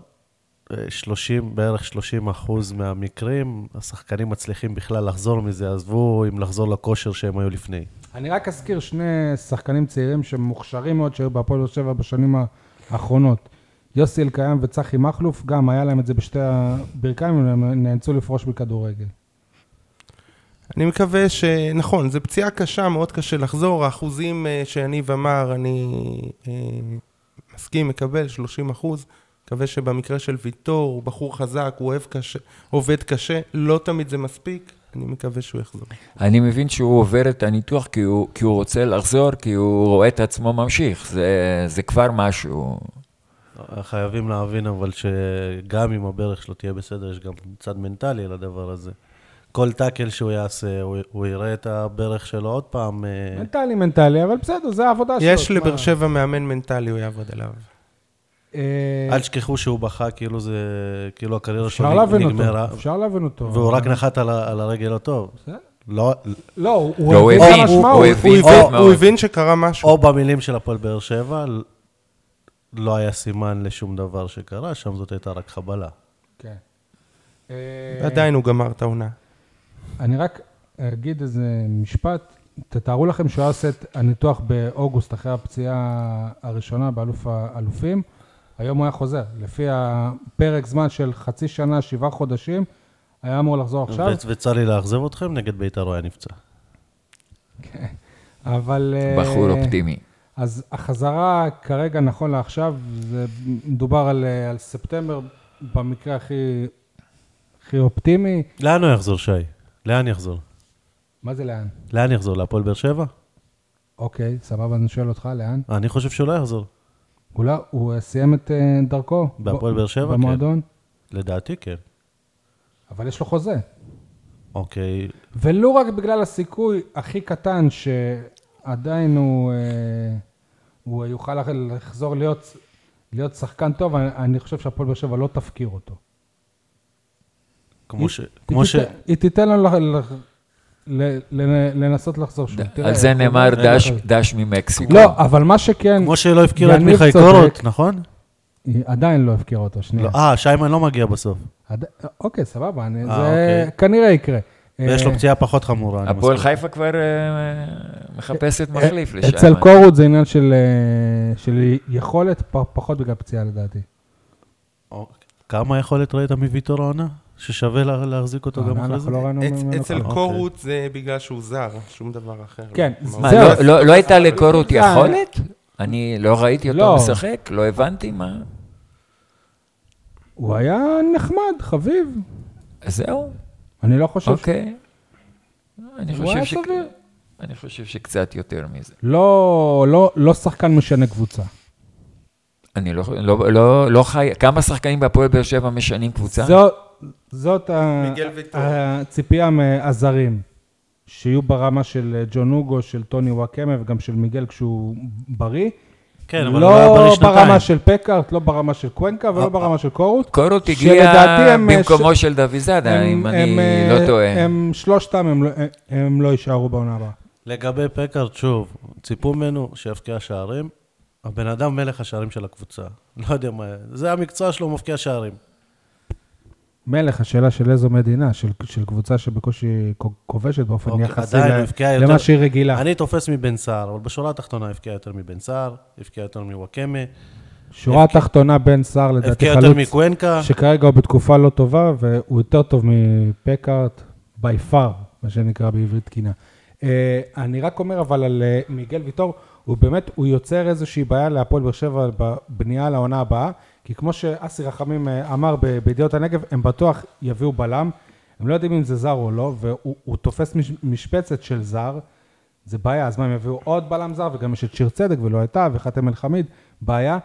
30, בערך 30 אחוז מהמקרים, השחקנים מצליחים בכלל לחזור מזה, עזבו אם לחזור לכושר שהם היו לפני. אני רק אזכיר שני שחקנים צעירים שמוכשרים מאוד שהיו בהפועל באר שבע בשנים האחרונות. יוסי אלקיים וצחי מכלוף, גם היה להם את זה בשתי הברכיים, הם נאלצו לפרוש מכדורגל. אני מקווה ש... נכון, זו פציעה קשה, מאוד קשה לחזור. האחוזים אה, שיניב אמר, אני אה, מסכים, מקבל 30 אחוז. מקווה שבמקרה של ויטור, הוא בחור חזק, הוא אוהב קשה, עובד קשה, לא תמיד זה מספיק, אני מקווה שהוא יחזור. אני מבין שהוא עובר את הניתוח כי הוא, כי הוא רוצה לחזור, כי הוא רואה את עצמו ממשיך. זה, זה כבר משהו. חייבים להבין אבל שגם אם הברך שלו תהיה בסדר, יש גם צד מנטלי לדבר הזה. כל טאקל שהוא יעשה, הוא, הוא יראה את הברך שלו עוד פעם. אה, מנטלי, מנטלי, אבל בסדר, זה העבודה שלו. יש. לבאר שבע מאמן מנטלי, הוא יעבוד עליו. אה, אל תשכחו שהוא בכה כאילו זה, כאילו הקריירה אפשר שלו להבין נגמרה, אותו, אפשר להבין אותו. והוא רק נחת על, הרגל הטוב. לא, הבין הבין. הוא הבין שקרה משהו. או במילים של הפועל באר שבע, לא היה סימן לשום דבר שקרה, שם זאת הייתה רק חבלה. כן. אה, עדיין הוא גמר את העונה. אני רק אגיד איזה משפט. תתארו לכם שהוא היה עושה את הניתוח באוגוסט אחרי הפציעה הראשונה באלוף האלופים. היום הוא היה חוזר. לפי הפרק זמן של חצי שנה, שבעה חודשים, היה אמור לחזור עכשיו. וצר לי לאכזב אתכם, נגד בית"ר הוא היה נפצע. אבל... אה, בחור אופטימי. אז החזרה כרגע, נכון לעכשיו, זה מדובר על, אה, על ספטמבר במקרה הכי, הכי אופטימי. לאן הוא יחזור, שי? לאן יחזור? מה זה לאן? לאן יחזור? להפועל באר שבע? אוקיי, סבבה, אני שואל אותך, לאן? אני חושב שהוא לא יחזור. הוא, לא, הוא סיים את אה, דרכו? בהפועל באר שבע, כן. במועדון? לדעתי כן. אבל יש לו חוזה. אוקיי, ולו רק בגלל הסיכוי הכי קטן שעדיין הוא, אה, הוא יוכל לח- לחזור להיות, להיות שחקן טוב, אני, אני חושב שהפועל באר שבע לא תפקיר אותו. כמו ש... היא כמו ש... תיתן- היא תיתן לנו לח- לח- ל- ל- לנסות לחזור שוב. על זה נאמר דש, ממקסיקו. לא, אבל מה שכן, כמו שלא הפקירה את מיכאי. קורות, נכון? היא עדיין לא הפקירה אותו, שנייה. לא, אה, שיימן לא מגיע בסוף. אוקיי, סבבה, אני... אה, זה אוקיי. כנראה יקרה. ויש לו אה, פציעה פחות חמורה. הפועל. חיפה כבר אה, מחפשת מחליף לשם. אצל קורות זה עניין של, של יכולת, פחות בגלל פציעה לדעתי. אוקיי. כמה יכולת ראית מוויטור העונה? ששווה לה- להחזיק אותו גם אחרי אנחנו זה? לא אצל כלום. אוקיי. קורות זה בגלל שהוא זר, שום דבר אחר. כן, לא. מה, זהו. לא- לא- לא הייתה לקורות זה- יכולת? אני לא ראיתי אותו לא. משחק, לא הבנתי מה. הוא היה נחמד, חביב. זהו, אני לא חושב... אוקיי. אני חושב ש-. אני חושב שקצת יותר מזה. לא, לא, לא שחקן משנה קבוצה. אני לא, לא, לא, לא חי, כמה שחקנים בהפועל באר שבע משנים קבוצה? זאת, זאת ה-. הציפייה מהזרים, שיהיו ברמה של אה, ג'ון אוגו, של טוני וואקמה וגם של מיגל כשהוא בריא. כן, אבל הוא לא היה לא בריא שנתיים. ברמה של פקארט, לא ברמה של קוונקה ולא אה, ברמה של קורות. קורות שלדעתי הגיע הם, אה, במקומו ש- של דויזאדה, אם הם, אני אה, לא טועה. הם שלושתם, הם, לא- הם לא יישארו בעונה הבאה. לגבי פקארט, שוב, ציפו ממנו שיבקיע שערים. הבן אדם מלך השערים של הקבוצה. לא יודע מה, זה המקצוע שלו, הוא מבקיע שערים. מלך, השאלה של איזו מדינה, של, של קבוצה שבקושי כובשת באופן אוקיי, יחסי עדיין ל- הוא הבקיע יותר- למה שהיא רגילה. אני תופס מבן סער, אבל בשורה התחתונה הבקיע יותר מבן סער, הבקיע יותר מוואקמה, שורה התחתונה בין סער לדעתי חלוץ, מקוונקה. שכרגע הוא בתקופה לא טובה, והוא יותר טוב מפקארט, by far, מה שנקרא בעברית תקינה. אה, אני רק אומר אבל על אה, מיגל ויטור, הוא באמת, הוא יוצר איזושהי בעיה להפועל באר שבע בבנייה לעונה הבאה, כי כמו שאסי רחמים אה, אמר בידיעות הנגב, הם בטוח יביאו בלם, הם לא יודעים אם זה זר או לא, והוא הוא תופס מש, משבצת של זר, זה בעיה, אז מה, הם יביאו עוד בלם זר, וגם יש את שיר צדק ולא הייתה, וחתם אל חמיד, בעיה.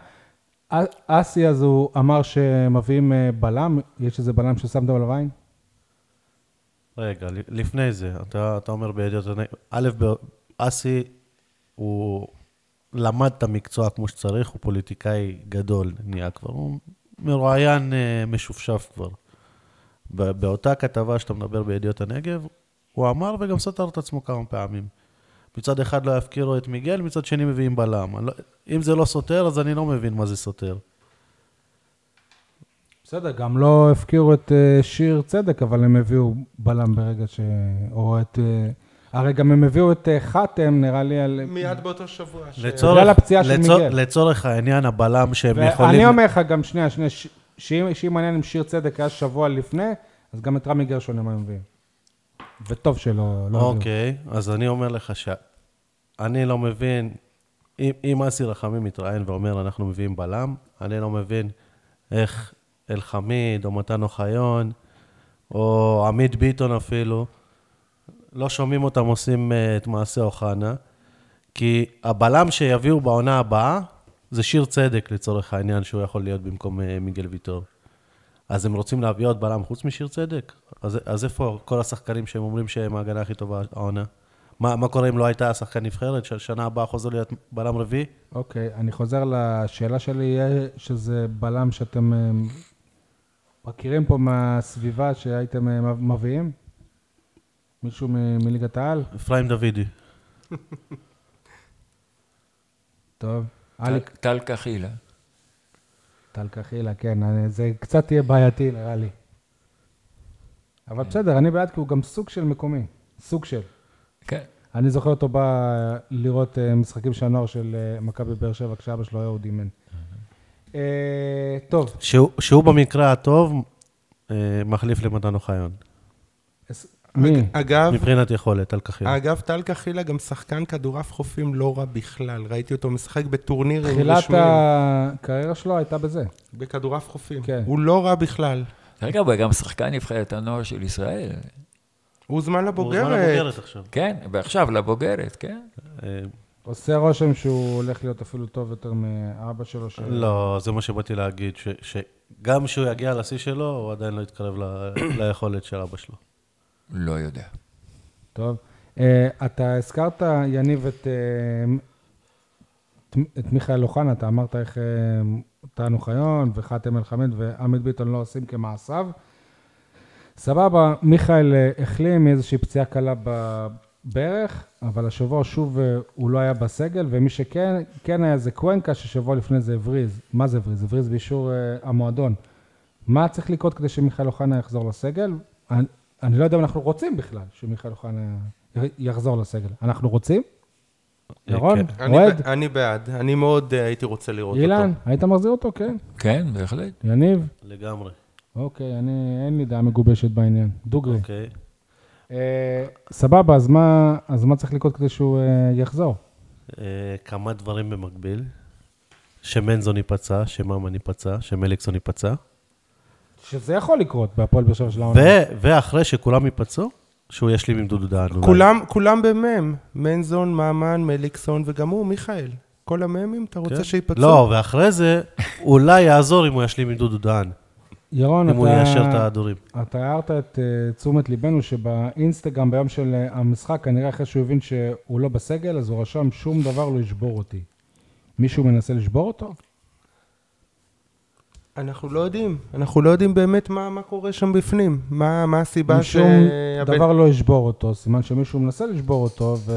אסי אז הוא אמר שמביאים אה, בלם, יש איזה בלם ששמתם עליו עין? רגע, לפני זה, אתה, אתה אומר בידיעות הנגב, א', אסי, הוא למד את המקצוע כמו שצריך, הוא פוליטיקאי גדול, נהיה כבר, הוא מרואיין אה, משופשף כבר. באותה כתבה שאתה מדבר בידיעות הנגב, הוא אמר וגם סתר את עצמו כמה פעמים. מצד אחד לא יפקירו את מיגל, מצד שני מביאים בלם. לא, אם זה לא סותר, אז אני לא מבין מה זה סותר. בסדר, גם לא הפקירו את אה, שיר צדק, אבל הם הביאו בלם ברגע ש... או את... הרי גם הם הביאו את אה, חתם, נראה לי, על... מיד באותו שבוע. ש- לצורך, בגלל הפציעה של לצור, מיגל. לצורך העניין, הבלם שהם יכולים... ואני אומר לך גם, שנייה, שנייה, ש- שאם שאם מעניין אם שיר צדק היה שבוע לפני, אז גם את רמי גרשון הם היו מביאים. וטוב שלא לא. אוקיי, אז אני אומר לך שאני לא מבין, אם, אם אסי רחמים מתראיין ואומר אנחנו מביאים בלם, אני לא מבין איך אלחמיד או מתן אוחיון או עמית ביטון אפילו, לא שומעים אותם עושים אה, את מעשה אוחנה, כי הבלם שיביאו בעונה הבאה זה שיר צדק לצורך העניין שהוא יכול להיות במקום אה, מיגל ויטור. אז הם רוצים להביא עוד בלם חוץ משיר צדק? אז, אז איפה כל השחקנים שהם אומרים שהם ההגנה הכי טובה העונה? מה, מה קורה אם לא הייתה שחקן נבחרת, ששנה הבאה חוזר להיות בלם רביעי? אוקיי, אני חוזר לשאלה שלי, יהיה שזה בלם שאתם אה, מכירים פה מהסביבה שהייתם אה, מביאים? מישהו מליגת העל? אפרים דוידי. טוב. אליק טל קחילה. טל קחילה, כן, אני- זה קצת יהיה בעייתי נראה לי. אבל בסדר, אני בעד כי הוא גם סוג של מקומי. סוג של. כן. אני זוכר אותו בא לראות אה, משחקים של הנוער של אה, מכבי באר שבע כשאבא שלו היה אודי מן. אה, טוב, שהוא, שהוא במקרה הטוב אה, מחליף למתן אוחיון. מי? אגב, מבחינת יכולת, על כחיל. אגב, טל קחילה גם שחקן כדורעף חופים לא רע בכלל. ראיתי אותו משחק בטורנירים תחילת רשמיים. הקריירה שלו הייתה בזה. בכדורעף חופים. כן. הוא לא רע בכלל. רגע, הוא גם שחקן נבחרת הנוער של ישראל. הוא הוזמן הוא לבוגרת. זמן הבוגרת עכשיו. כן, ועכשיו לבוגרת, כן. אה, עושה רושם שהוא הולך להיות אפילו טוב יותר מאבא שלו. לא, זה מה שבאתי להגיד, שגם כשהוא יגיע לשיא שלו, הוא עדיין לא יתקרב ליכולת של אבא שלו. לא יודע. טוב. אה, אתה הזכרת, יניב, את, אה, את, מיכאל אוחנה, אתה אמרת איך אה, טען אוחיון וחאתם אל-חמיד ועמית ביטון לא עושים כמעשיו. סבבה, מיכאל החלים מאיזושהי פציעה קלה ב, בערך, אבל השבוע שוב הוא לא היה בסגל, ומי שכן כן היה זה קוונקה, ששבוע לפני זה הבריז. מה זה הבריז? הבריז באישור המועדון. מה צריך לקרות כדי שמיכאל אוחנה יחזור לסגל? אני, לא יודע אם אנחנו רוצים בכלל שמיכאל אוחנה יחזור לסגל. אנחנו רוצים? ירון? כן. אני אוהד? אני בעד, אני מאוד אה, הייתי רוצה לראות אילן? אותו. היית מחזיר אותו? כן. כן, בהחלט. יניב? לגמרי. אוקיי, אני, אין לי דעה מגובשת בעניין. דוגרי. אוקיי. אה, סבבה, אז מה, אז מה צריך לקרות כדי שהוא אה, יחזור? אה, כמה דברים במקביל. שמנזון ייפצע, שממן ייפצע, שמליקסון ייפצע. שזה יכול לקרות בהפועל באר שבע של העונה. ואחרי שכולם ייפצעו, שהוא ישלים עם דודו דהן. כולם, כולם במ"ם, מנזון, ממן, מליקסון וגם הוא, מיכאל. כל המ"מים, אתה רוצה כן. שיפצעו? לא, ואחרי זה, אולי יעזור אם הוא ישלים עם דודו דהן. ירון, אם הוא אתה, יישר את ההדורים. אתה הערת את אה, תשומת ליבנו שבאינסטגרם ביום של אה, המשחק, כנראה אחרי שהוא הבין שהוא לא בסגל, אז הוא רשם שום דבר לא ישבור אותי. מישהו מנסה לשבור אותו? אנחנו לא יודעים, אנחנו לא יודעים באמת מה, מה קורה שם בפנים. מה, מה הסיבה ש... שום דבר לא ישבור אותו, סימן שמישהו מנסה לשבור אותו, ו...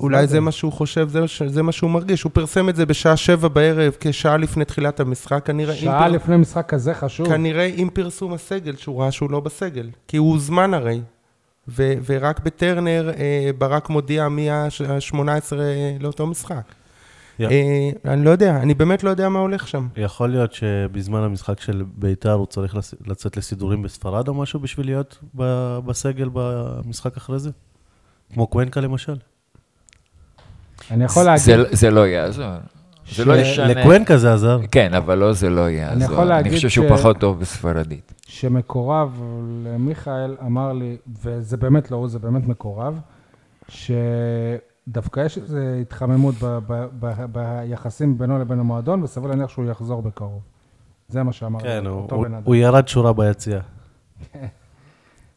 אולי זה מה שהוא חושב, זה, זה מה שהוא מרגיש. הוא פרסם את זה בשעה שבע בערב, כשעה לפני תחילת המשחק, כנראה... שעה פר- לפני משחק כזה חשוב. כנראה עם פרסום הסגל, שהוא ראה שהוא לא בסגל. כי הוא הוזמן הרי. ו- ורק בטרנר אה, ברק מודיע מי ה-18 לאותו משחק. יא. אה, אני לא יודע, אני באמת לא יודע מה הולך שם. יכול להיות שבזמן המשחק של ביתר הוא צריך לצאת לסידורים בספרד או משהו בשביל להיות ב- בסגל במשחק אחרי זה? כמו קוונקה למשל. אני יכול זה, להגיד, זה לא יעזור. זה לא ש- ישנה. לקוונקה זה עזר. כן, אבל לא, זה לא יעזור. יכול להגיד אני חושב שהוא ש- פחות טוב בספרדית. שמקורב למיכאל אמר לי, וזה באמת לא הוא, זה באמת מקורב, שדווקא יש איזו התחממות ב- ב- ב- ביחסים בינו לבין המועדון, וסביר להניח שהוא יחזור בקרוב. זה מה שאמר כן, הוא- אותו הוא- בן אדם. הוא ירד שורה ביציאה.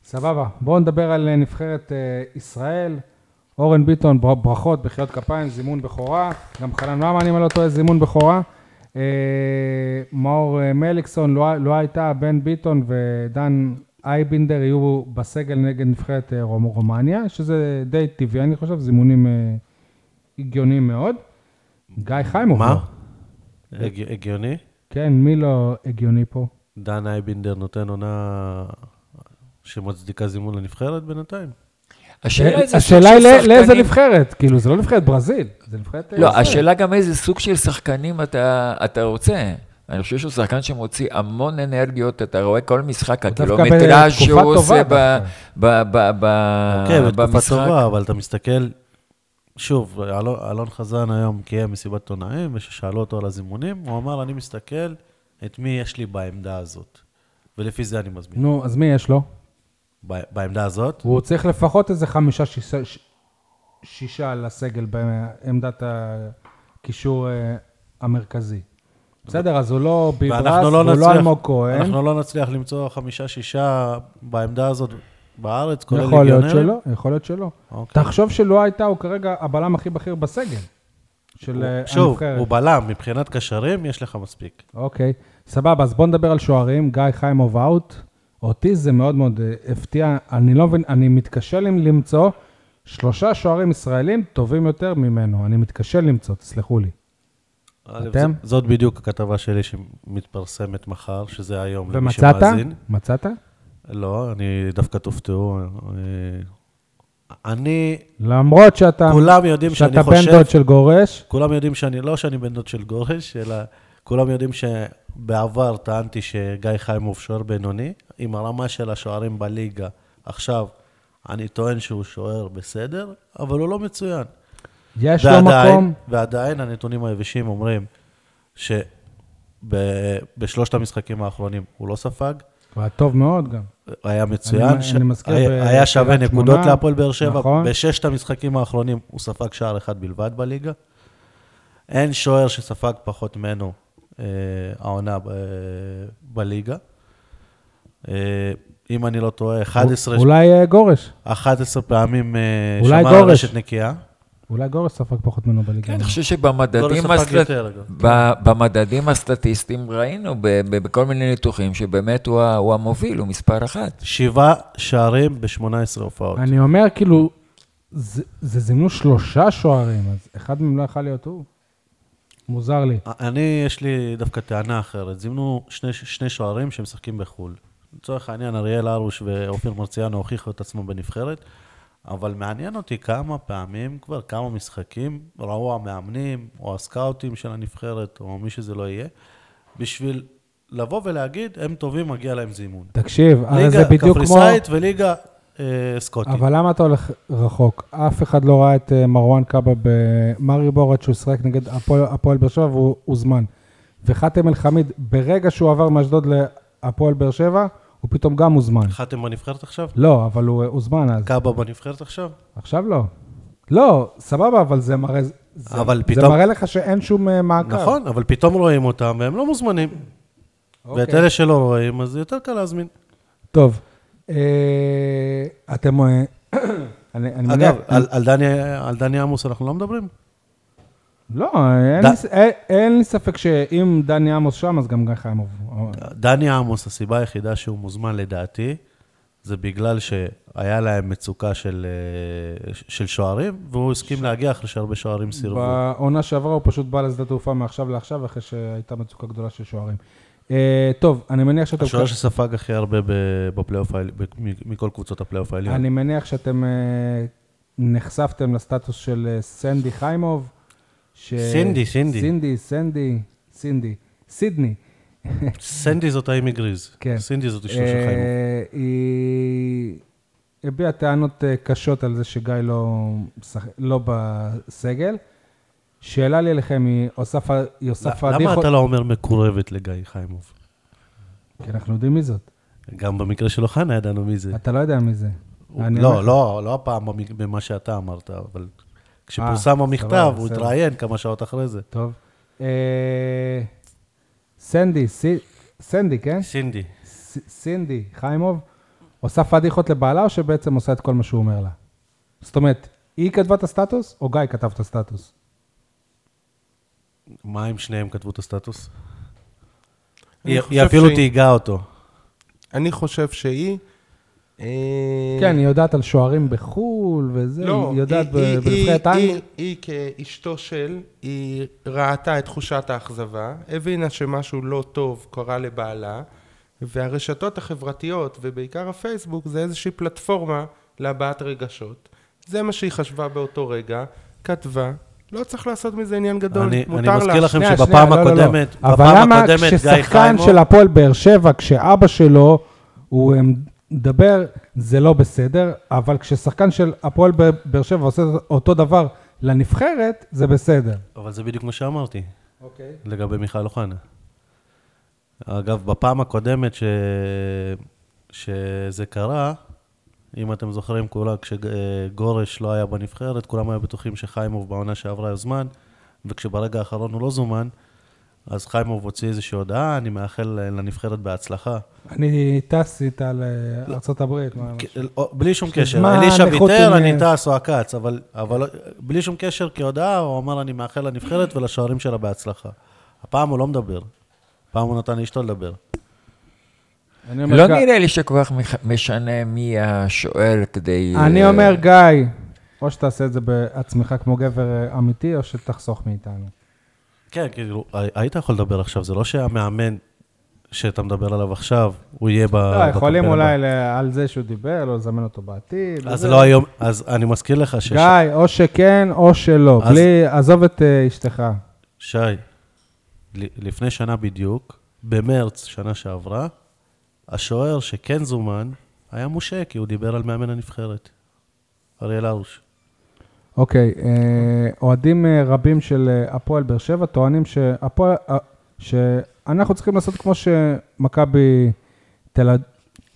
סבבה, בואו נדבר על אה, נבחרת אה, ישראל. אורן ביטון, בר- ברכות, בחיות כפיים, זימון בכורה. גם חנן ממן, אם אני לא טועה, זימון בכורה. אה, מאור אה, מליקסון, לא, לא הייתה, בן ביטון ודן אייבינדר יהיו בסגל נגד נבחרת אה, רומ- רומניה, שזה די טבעי, אני חושב, זימונים אה, הגיוניים מאוד. גיא חיימוב. מה? הג- הגיוני? כן, מי לא הגיוני פה? דן אייבינדר נותן עונה שמצדיקה זימון לנבחרת בינתיים? השאלה אה, היא לא- לאיזה נבחרת, כאילו, זה לא נבחרת ברזיל, זה נבחרת... לא. השאלה גם איזה סוג של שחקנים אתה, אתה רוצה. אני חושב שהוא שחקן שמוציא המון אנרגיות, אתה רואה כל משחק, הקילומטראז' שהוא עושה ב, דווקא. ב, ב, ב, כן, בתקופה במשחק. טובה, אבל אתה מסתכל, שוב, אלון, אלון חזן היום קיים מסיבת עיתונאים, וכששאלו אותו על הזימונים, הוא אמר, אני מסתכל את מי יש לי בעמדה הזאת, ולפי זה אני מזמין. נו, אז מי יש לו? ב- בעמדה הזאת, הוא צריך לפחות איזה חמישה, שישה לסגל בעמדת הקישור אה, המרכזי. בסדר, אז הוא לא ביברס, ואנחנו לא לא אלמוג כהן. אנחנו לא נצליח למצוא חמישה-שישה בעמדה הזאת בארץ, כולל יכול להיות ליגיונרים. שלא, יכול להיות שלא. אוקיי. תחשוב שלא הייתה, הוא כרגע הבלם הכי בכיר בסגל של הוא- אה, שוב, הנבחרת. הוא בלם, מבחינת קשרים יש לך מספיק. אוקיי, סבבה, אז בוא נדבר על שוערים. גיא חיימוב אאוט. אותי זה מאוד מאוד אה, הפתיע. אני לא מבין, אני מתקשה למצוא שלושה שוערים ישראלים טובים יותר ממנו. אני מתקשה למצוא, תסלחו לי. אתם? זאת בדיוק הכתבה שלי שמתפרסמת מחר, שזה היום, למי ומצאת? שמאזין. מצאת? לא, אני דווקא תופתעו. אה, אני, למרות שאתה, כולם יודעים שאני שאתה בן חושב, דוד של גורש, כולם יודעים שאני, לא שאני בן דוד של גורש, אלא כולם יודעים שבעבר טענתי שגיא חיימוב שוער בינוני, עם הרמה של השוערים בליגה. עכשיו, אני טוען שהוא שוער בסדר, אבל הוא לא מצוין. יש לו ועדיין, מקום. ועדיין הנתונים היבשים אומרים שבשלושת המשחקים האחרונים הוא לא ספג, הוא היה טוב מאוד גם. היה מצוין, אני- ש... אני מזכיר היה, היה שווה נקודות להפועל באר שבע, נכון. בששת המשחקים האחרונים הוא ספג שער אחד בלבד בליגה. אין שוער שספג פחות ממנו אה, העונה ב... בליגה. אה, אם אני לא טועה, 11, אולי אה, גורש. 11 פעמים אה, שמר על גורש. רשת נקייה. אולי גורש ספג פחות ממנו בליגה. כן, אני חושב שבמדדים ספג הסטט... יותר, במדדים הסטטיסטיים ראינו ב- ב- בכל מיני ניתוחים שבאמת הוא ה- הוא המוביל, הוא מספר אחת. שבעה שערים ב-18 הופעות. אני אומר, כאילו, זה, זה זימנו שלושה שוערים, אז אחד מהם לא יכול להיות הוא. מוזר לי. אני, יש לי דווקא טענה אחרת. זימנו שני, שני שוערים שמשחקים בחו"ל. לצורך העניין, אריאל הרוש ואופיר מרציאנו הוכיחו את עצמם בנבחרת, אבל מעניין אותי כמה פעמים, כבר כמה משחקים, ראו המאמנים, או הסקאוטים של הנבחרת, או מי שזה לא יהיה, בשביל לבוא ולהגיד, הם טובים, מגיע להם זימון. תקשיב, הרי זה ליגה בדיוק כמו... קפריסאית וליגה אה, סקוטית. אבל למה אתה הולך רחוק? אף אחד לא ראה את אה, מרואן קאבה במאריבור עד שהוא שיחק נגד הפועל- הפועל באר שבע והוא הוזמן. וחאתם אל-חמיד, ברגע שהוא עבר מאשדוד להפועל באר שבע, הוא פתאום גם הוזמן. חתם בנבחרת עכשיו? לא, אבל הוא אה, הוזמן אז. קאבה בנבחרת עכשיו? עכשיו לא. לא, סבבה, אבל זה מראה... זה, אבל זה פתאום- מראה לך שאין שום אה, מעקב. נכון, אבל פתאום רואים אותם והם לא מוזמנים. אוקיי. ואת אלה שלא רואים, אז יותר קל להזמין. טוב, אה, אתם... אה, אני אני. אגב, על- על דני- על דני עמוס אנחנו לא מדברים? לא, אין ד- לי אין- אין לי ספק שאם דני עמוס שם, אז גם גיא חיימוב. דני עמוס, הסיבה היחידה שהוא מוזמן לדעתי, זה בגלל שהיה להם מצוקה של, אה, של שוערים, והוא הסכים להגיע אחרי שהרבה שוערים סירבו. בעונה שעברה הוא פשוט בא לשדה תעופה מעכשיו לעכשיו, אחרי שהייתה מצוקה גדולה של שוערים. אה, טוב, אני מניח שאתם... השוער שספג הכי הרבה בפלייאוף העליון, מכל קבוצות הפלייאוף העליון. אני מניח שאתם אה, נחשפתם לסטטוס של סנדי חיימוב. ש- סינדי, סינדי. סינדי, סנדי, סינדי, סידני. סנדי זאת האמי גריז. כן. סינדי זאת אשתו של חיימוב. אה, היא הביעה טענות אה, קשות על זה שגיא לא, לא בסגל. שאלה לי אליכם, היא פ- היא עושה למה. אתה לא אומר מקורבת לגיא חיימוב? כי אנחנו יודעים מי זאת. גם במקרה של אוחנה ידענו מי זה. אתה לא יודע מי זה. לא. לא, לא הפעם במ- במה שאתה אמרת, אבל כשפורסם אה, המכתב, הוא. התראיין כמה שעות אחרי זה. טוב. אה, סנדי, סנדי, כן? סינדי. סינדי, חיימוב, עושה פדיחות לבעלה, או שבעצם עושה את כל מה שהוא אומר לה? זאת אומרת, היא כתבה את הסטטוס, או גיא כתב את הסטטוס? מה אם שניהם כתבו את הסטטוס? היא אפילו תהיגה אותו. אני חושב שהיא... אה, כן, היא יודעת על שוערים בחו"ל וזה, לא, היא יודעת בנבחרת אנגליה. היא- היא כאשתו של, היא ראתה את תחושת האכזבה, הבינה שמשהו לא טוב קרה לבעלה, והרשתות החברתיות, ובעיקר הפייסבוק, זה איזושהי פלטפורמה להבעת רגשות. זה מה שהיא חשבה באותו רגע, כתבה, לא צריך לעשות מזה עניין גדול, אני אני מותר מזכיר לה. לכם שנייה, שבפעם שנייה, לא, לא, לא. הקודמת, אבל בפעם למה הקודמת גיא כששחקן חיימוב... של הפועל באר שבע, כשאבא שלו, הוא מדבר, זה לא בסדר, אבל כששחקן של הפועל באר שבע עושה אותו דבר לנבחרת, זה בסדר. אבל זה בדיוק מה שאמרתי. אוקיי. לגבי מיכל אוחנה. אגב, בפעם הקודמת ש... שזה קרה, אם אתם זוכרים, כולה, כשגורש לא היה בנבחרת, כולם היו בטוחים שחיימוב בעונה שעברה יוזמן, וכשברגע האחרון הוא לא זומן, אז חיימוב הוציא איזושהי הודעה, אני מאחל לנבחרת בהצלחה. אני טס איתה לארה"ב. בלי שום קשר, אלישע ויתר, אני טס או עקץ, אבל, בלי שום קשר כהודעה, הוא אמר, אני מאחל לנבחרת ולשוערים שלה בהצלחה. הפעם הוא לא מדבר, הפעם הוא נתן לאשתו לדבר. לא נראה לי שכל כך משנה מי השואל כדי... אני אה, אומר, גיא, או שתעשה את זה בעצמך כמו גבר אה, אמיתי, או שתחסוך מאיתנו. כן, כאילו, היית יכול לדבר עכשיו, זה לא שהמאמן שאתה מדבר עליו עכשיו, הוא יהיה ב... לא, יכולים אולי על זה שהוא דיבר, לא לזמן אותו בעתיד. אז. לא היום, אז אני מזכיר לך שש... גיא, או שכן או שלא. בלי, עזוב את אה, אשתך. שי, לפני שנה בדיוק, במרץ, שנה שעברה, השוער שכן זומן, היה משה, כי הוא דיבר על מאמן הנבחרת. אריאל הרוש. אוקיי, אה, אוהדים אה, רבים של אה, הפועל באר שבע טוענים שהפועל, שאנחנו צריכים לעשות כמו שמכבי תל,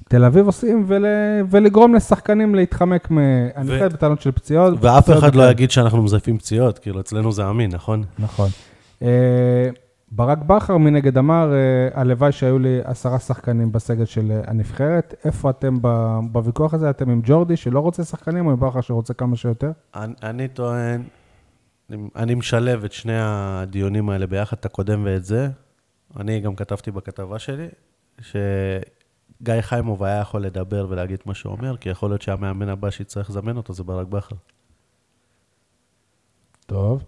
תל אביב עושים, ול, ולגרום לשחקנים להתחמק מהנבחרת בטענות של פציעות. ואף פציעות אחד לא. יגיד שאנחנו מזייפים פציעות, כאילו, אצלנו זה אמין, נכון? נכון. ברק בכר מנגד אמר, אה, הלוואי שהיו לי עשרה שחקנים בסגל של אה, הנבחרת. איפה אתם בוויכוח הזה? אתם עם ג'ורדי שלא רוצה שחקנים, או עם בכר שרוצה כמה שיותר? אני, אני טוען, אני, אני משלב את שני הדיונים האלה ביחד, את הקודם ואת זה. אני גם כתבתי בכתבה שלי, שגיא חיימוב היה יכול לדבר ולהגיד מה שהוא אומר, כי יכול להיות שהמאמן הבא שיצטרך לזמן אותו זה ברק בכר. טוב.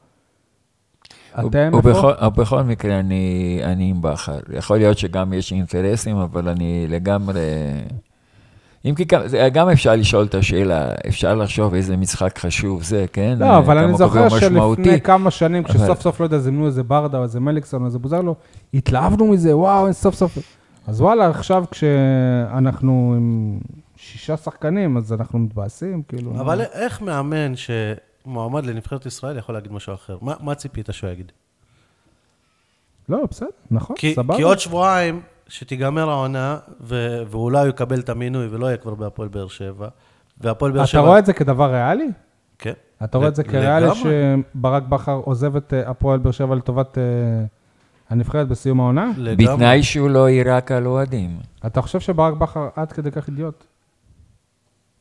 אתם, ובכל, איפה? ובכל מקרה, אני, אני עם בכר. יכול להיות שגם יש אינטרסים, אבל אני לגמרי... אם כי גם- זה- גם אפשר לשאול את השאלה, אפשר לחשוב איזה משחק חשוב זה, כן? לא, אבל אני זוכר. שלפני כמה שנים, אבל- כשסוף סוף, לא יודע, זימנו איזה ברדה או איזה מליקסון או איזה בוזגלו, התלהבנו מזה, וואו, אין סוף סוף. אז וואלה, עכשיו כשאנחנו עם שישה שחקנים, אז אנחנו מתבאסים, כאילו. אבל איך מאמן שמועמד לנבחרת ישראל יכול להגיד משהו אחר? מה, מה ציפית שהוא יגיד? לא, בסדר, נכון, כי, סבבה. כי עוד שבועיים, שתיגמר העונה, ו- ואולי הוא יקבל את המינוי ולא יהיה כבר בהפועל באר שבע, והפועל באר אתה שבע... רואה את זה כדבר ריאלי? כן. אתה רואה את זה כריאלי לגמרי. שברק בכר עוזב את אה, הפועל באר שבע לטובת אה, הנבחרת בסיום העונה? לגמרי. בתנאי שהוא לא יירק על אוהדים. אתה חושב שברק בכר עד כדי כך אידיוט?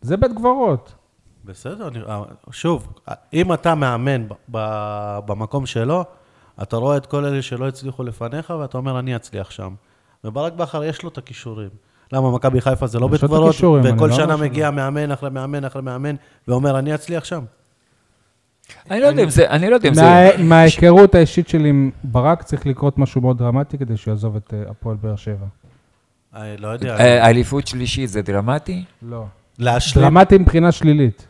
זה בית גברות. בסדר, אני, אה, שוב, אם אתה מאמן ב, ב, במקום שלו, אתה רואה את כל אלה שלא הצליחו לפניך, ואתה אומר, אני אצליח שם. וברק בכר יש לו את הכישורים. למה מכבי חיפה זה לא בית קברות, וכל לא שנה. מגיע מאמן אחרי מאמן אחרי מאמן, ואומר, אני אצליח שם. אני לא יודע אם זה, אני לא יודע אם זה... מה- מההיכרות האישית שלי עם ברק, צריך לקרות משהו מאוד דרמטי כדי שהוא יעזוב את אה, הפועל באר שבע. אני לא יודע. אה, אליפות שלישית זה דרמטי? לא. להשלים, דרמטי מבחינה שלילית.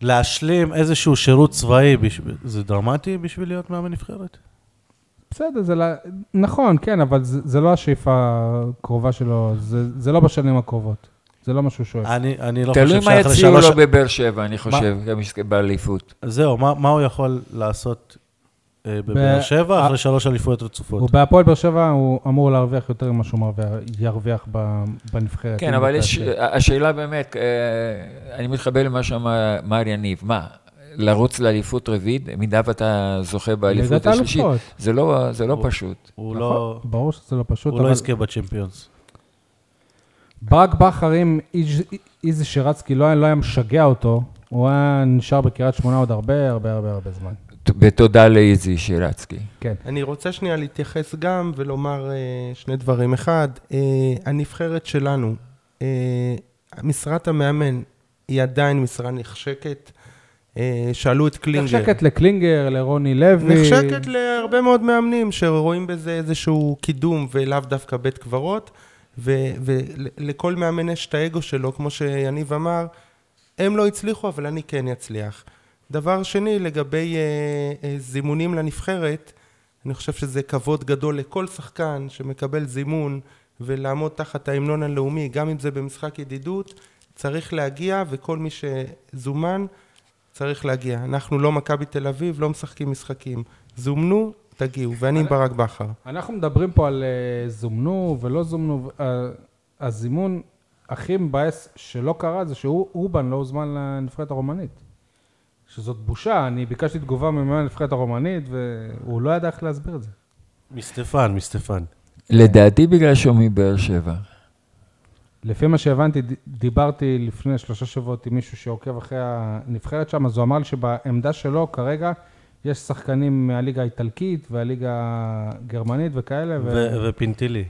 להשלים איזשהו שירות צבאי, זה דרמטי בשביל להיות מאמן נבחרת? בסדר, זה לא... נכון, כן, אבל זה, זה לא השאיפה הקרובה שלו, זה, זה לא בשנים הקרובות. זה לא מה שהוא שואל. אני, אני לא תלוי חושב מה שאחרי יציעו שלוש... לו בבאר שבע, אני חושב, באליפות. זהו, מה, מה הוא יכול לעשות בבאר ב- שבע אה, אחרי שלוש אליפויות רצופות? הוא בהפועל באר שבע, הוא אמור להרוויח יותר ממה שהוא מרוויח, ירוויח ב, בנבחרת. כן, אבל יש. השאלה באמת, אה, אני מתחבר למה שאמר מר יניב, מה, לרוץ לאליפות רביעית, במידה ואתה זוכה באליפות השלישית. זה לא, זה לא הוא- פשוט. הוא נכון, לא, ברור שזה לא פשוט, הוא לא יזכה בצ'מפיונס. ברק בכר, אם איז- איזי שרצקי לא לא היה משגע אותו, הוא היה נשאר בקריית שמונה עוד הרבה, הרבה, הרבה, הרבה זמן. ותודה לאיזי שירצקי. כן. אני רוצה שנייה להתייחס גם ולומר אה, שני דברים. אחד, אה, הנבחרת שלנו, אה, משרת המאמן היא עדיין משרה נחשקת. שאלו את קלינגר. נחשקת לקלינגר, לרוני לוי. נחשקת להרבה מאוד מאמנים שרואים בזה איזשהו קידום ולאו דווקא בית קברות, ולכל מאמן יש את האגו שלו, כמו שיניב אמר, הם לא הצליחו, אבל אני כן אצליח. דבר שני, לגבי אה, אה, זימונים לנבחרת, אני חושב שזה כבוד גדול לכל שחקן שמקבל זימון ולעמוד תחת ההמנון הלאומי, גם אם זה במשחק ידידות, צריך להגיע, וכל מי שזומן צריך להגיע. אנחנו לא מכבי תל אביב, לא משחקים משחקים. זומנו, תגיעו, ואני עם ברק בכר. אנחנו מדברים פה על אה, זומנו ולא זומנו. אה, הזימון הכי מבאס שלא קרה זה שאובן לא הוזמן לנבחרת הרומנית. שזאת בושה, אני ביקשתי תגובה ממאמן הנבחרת הרומנית והוא לא ידע איך להסביר את זה. מסטפן, מסטפן. לדעתי בגלל שהוא מבאר שבע. לפי מה שהבנתי, דיברתי לפני שלושה שבועות עם מישהו שעוקב אחרי הנבחרת שם, אז הוא אמר לי שבעמדה שלו כרגע יש שחקנים מהליגה האיטלקית והליגה הגרמנית וכאלה, ו... ו- ופינטילי.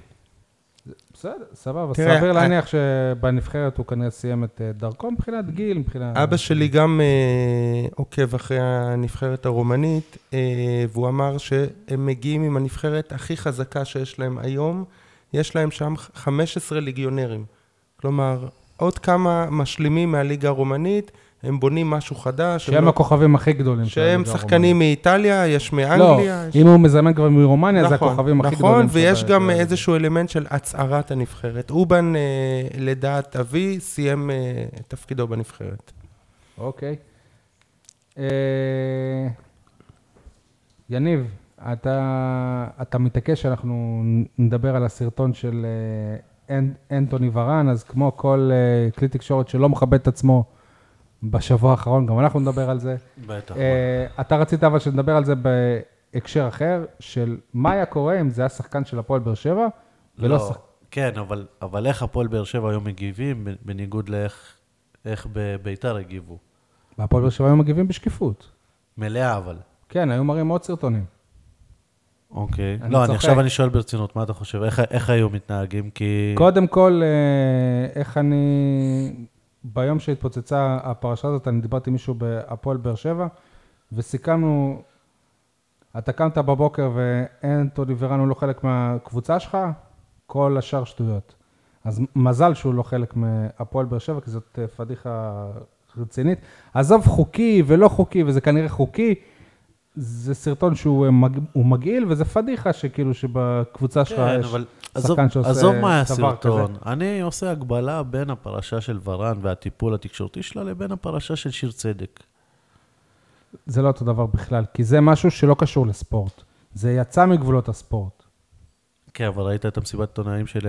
בסדר, סבבה. סביר א- להניח שבנבחרת הוא כנראה סיים את אה, דרכו מבחינת גיל, מבחינת... אבא שלי גם אה, עוקב אחרי הנבחרת הרומנית, אה, והוא אמר שהם מגיעים עם הנבחרת הכי חזקה שיש להם היום. יש להם שם 15 ליגיונרים. כלומר, עוד כמה משלימים מהליגה הרומנית, הם בונים משהו חדש. הם שהם לא- הכוכבים הכי גדולים. שהם שחקנים מאיטליה, יש הרומנית. מאנגליה. לא. אם הוא מזמן כבר מרומניה, זה נכון, הכוכבים הכי נכון, גדולים. ויש של- גם איזשהו אלמנט של הצהרת הנבחרת. אובן, אה, לדעת אבי, סיים אה, את תפקידו בנבחרת. אוקיי. אה, יניב, אתה, אתה מתעקש שאנחנו נדבר על הסרטון של אנ, אנטוני ורן, אז כמו כל כלי תקשורת שלא מכבד את עצמו בשבוע האחרון, גם אנחנו נדבר על זה. בטח. אה, אתה רצית אבל שנדבר על זה בהקשר אחר, של מה היה קורה אם זה היה שחקן של הפועל באר שבע, ולא לא, שחקן... כן, אבל, אבל איך הפועל באר שבע היום מגיבים, בניגוד לאיך איך בביתר הגיבו? והפועל באר שבע היו מגיבים בשקיפות. מלאה אבל. כן, היו מראים עוד סרטונים. אוקיי. אני לא, אני צוחק. עכשיו אני שואל ברצינות, מה אתה חושב? איך, איך היו מתנהגים? כי... קודם כל, אה, איך אני... ביום שהתפוצצה הפרשה הזאת, אני דיברתי עם מישהו בהפועל באר שבע, וסיכמנו, אתה קמת בבוקר ואנטוני ורן הוא לא חלק מהקבוצה שלך, כל השאר שטויות. אז מזל שהוא לא חלק מהפועל באר שבע, כי זאת אה, פדיחה רצינית. עזוב חוקי ולא חוקי, וזה כנראה חוקי, זה סרטון שהוא אה, מג... מגעיל, וזה פדיחה שכאילו שבקבוצה שלך כן, יש אבל עזוב, שחקן שעושה עזוב מה היה דבר הסרטון. כזה. אני עושה הגבלה בין הפרשה של ורן והטיפול התקשורתי שלה לבין הפרשה של שיר צדק. זה לא אותו דבר בכלל, כי זה משהו שלא קשור לספורט. זה יצא מגבולות הספורט. כן, אבל ראית את המסיבת עיתונאים של,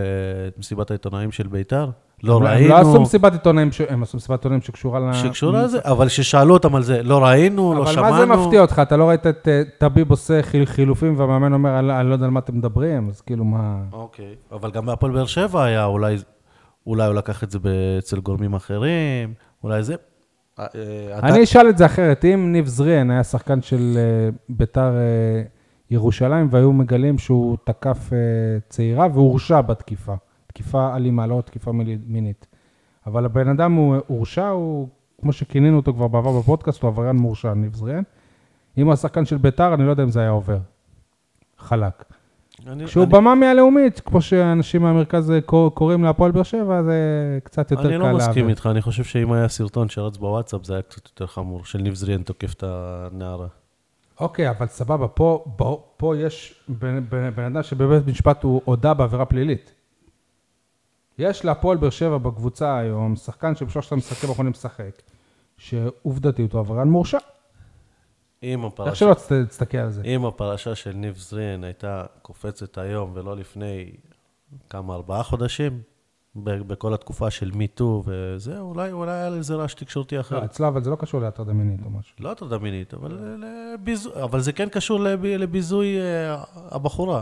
מסיבת העיתונאים של ביתר? לא הם- ראינו. הם לא עשו מסיבת עיתונאים, ש- הם עשו מסיבת עיתונאים שקשורה ל... שקשורה לזה, אבל ששאלו אותם על זה, לא ראינו, לא אבל שמענו. מה זה מפתיע אותך? אתה לא ראית את אה, טביב עושה חיל- חילופים והמאמן אומר, אני לא יודע על מה אתם מדברים, אז כאילו מה... אוקיי, אבל גם בהפועל באר שבע היה, אולי, אולי הוא לקח את זה אצל גורמים אחרים, אולי זה. אה, אה, אני אשאל את זה אחרת, אם ניב זריאן היה שחקן של ביתר ירושלים, והיו מגלים שהוא תקף אה, צעירה והורשע בתקיפה. תקיפה אלימה, לא תקיפה מינית. אבל הבן אדם הוא הורשע, הוא, כמו שכינינו אותו כבר בעבר בפודקאסט, הוא עבריין מורשע, ניב זריאן. אם הוא השחקן של ביתר, אני לא יודע אם זה היה עובר. חלק. אני- כשהוא אני- במה מהלאומית, כמו שאנשים מהמרכז אה, קור- קוראים להפועל באר שבע, זה קצת יותר קל אני לא מסכים להעביר. איתך, אני חושב שאם היה סרטון שרץ בוואטסאפ, זה היה קצת יותר חמור, של ניב זריאן תוקף את הנערה. אוקיי, אבל סבבה, פה, פה, פה יש בן, אדם שבבית משפט הוא הודה בעבירה פלילית. יש להפועל באר שבע בקבוצה היום, שחקן שבשלושת המשחקים האחרונים משחק, שעובדתית הוא עבריין מורשע. אם איך הפרשה, שלא תסת- תסתכל על זה. אם הפרשה של ניב זריאן הייתה קופצת היום ולא לפני כמה, ארבעה חודשים, בכל התקופה של מיטו וזה, אולי, אולי היה לזה רעש תקשורתי אחר. לא, אצלו, אבל זה לא קשור להטרדה מינית או משהו. לא הטרדה מינית, אבל, לביזו... אבל זה כן קשור לב... לביזוי אה, הבחורה.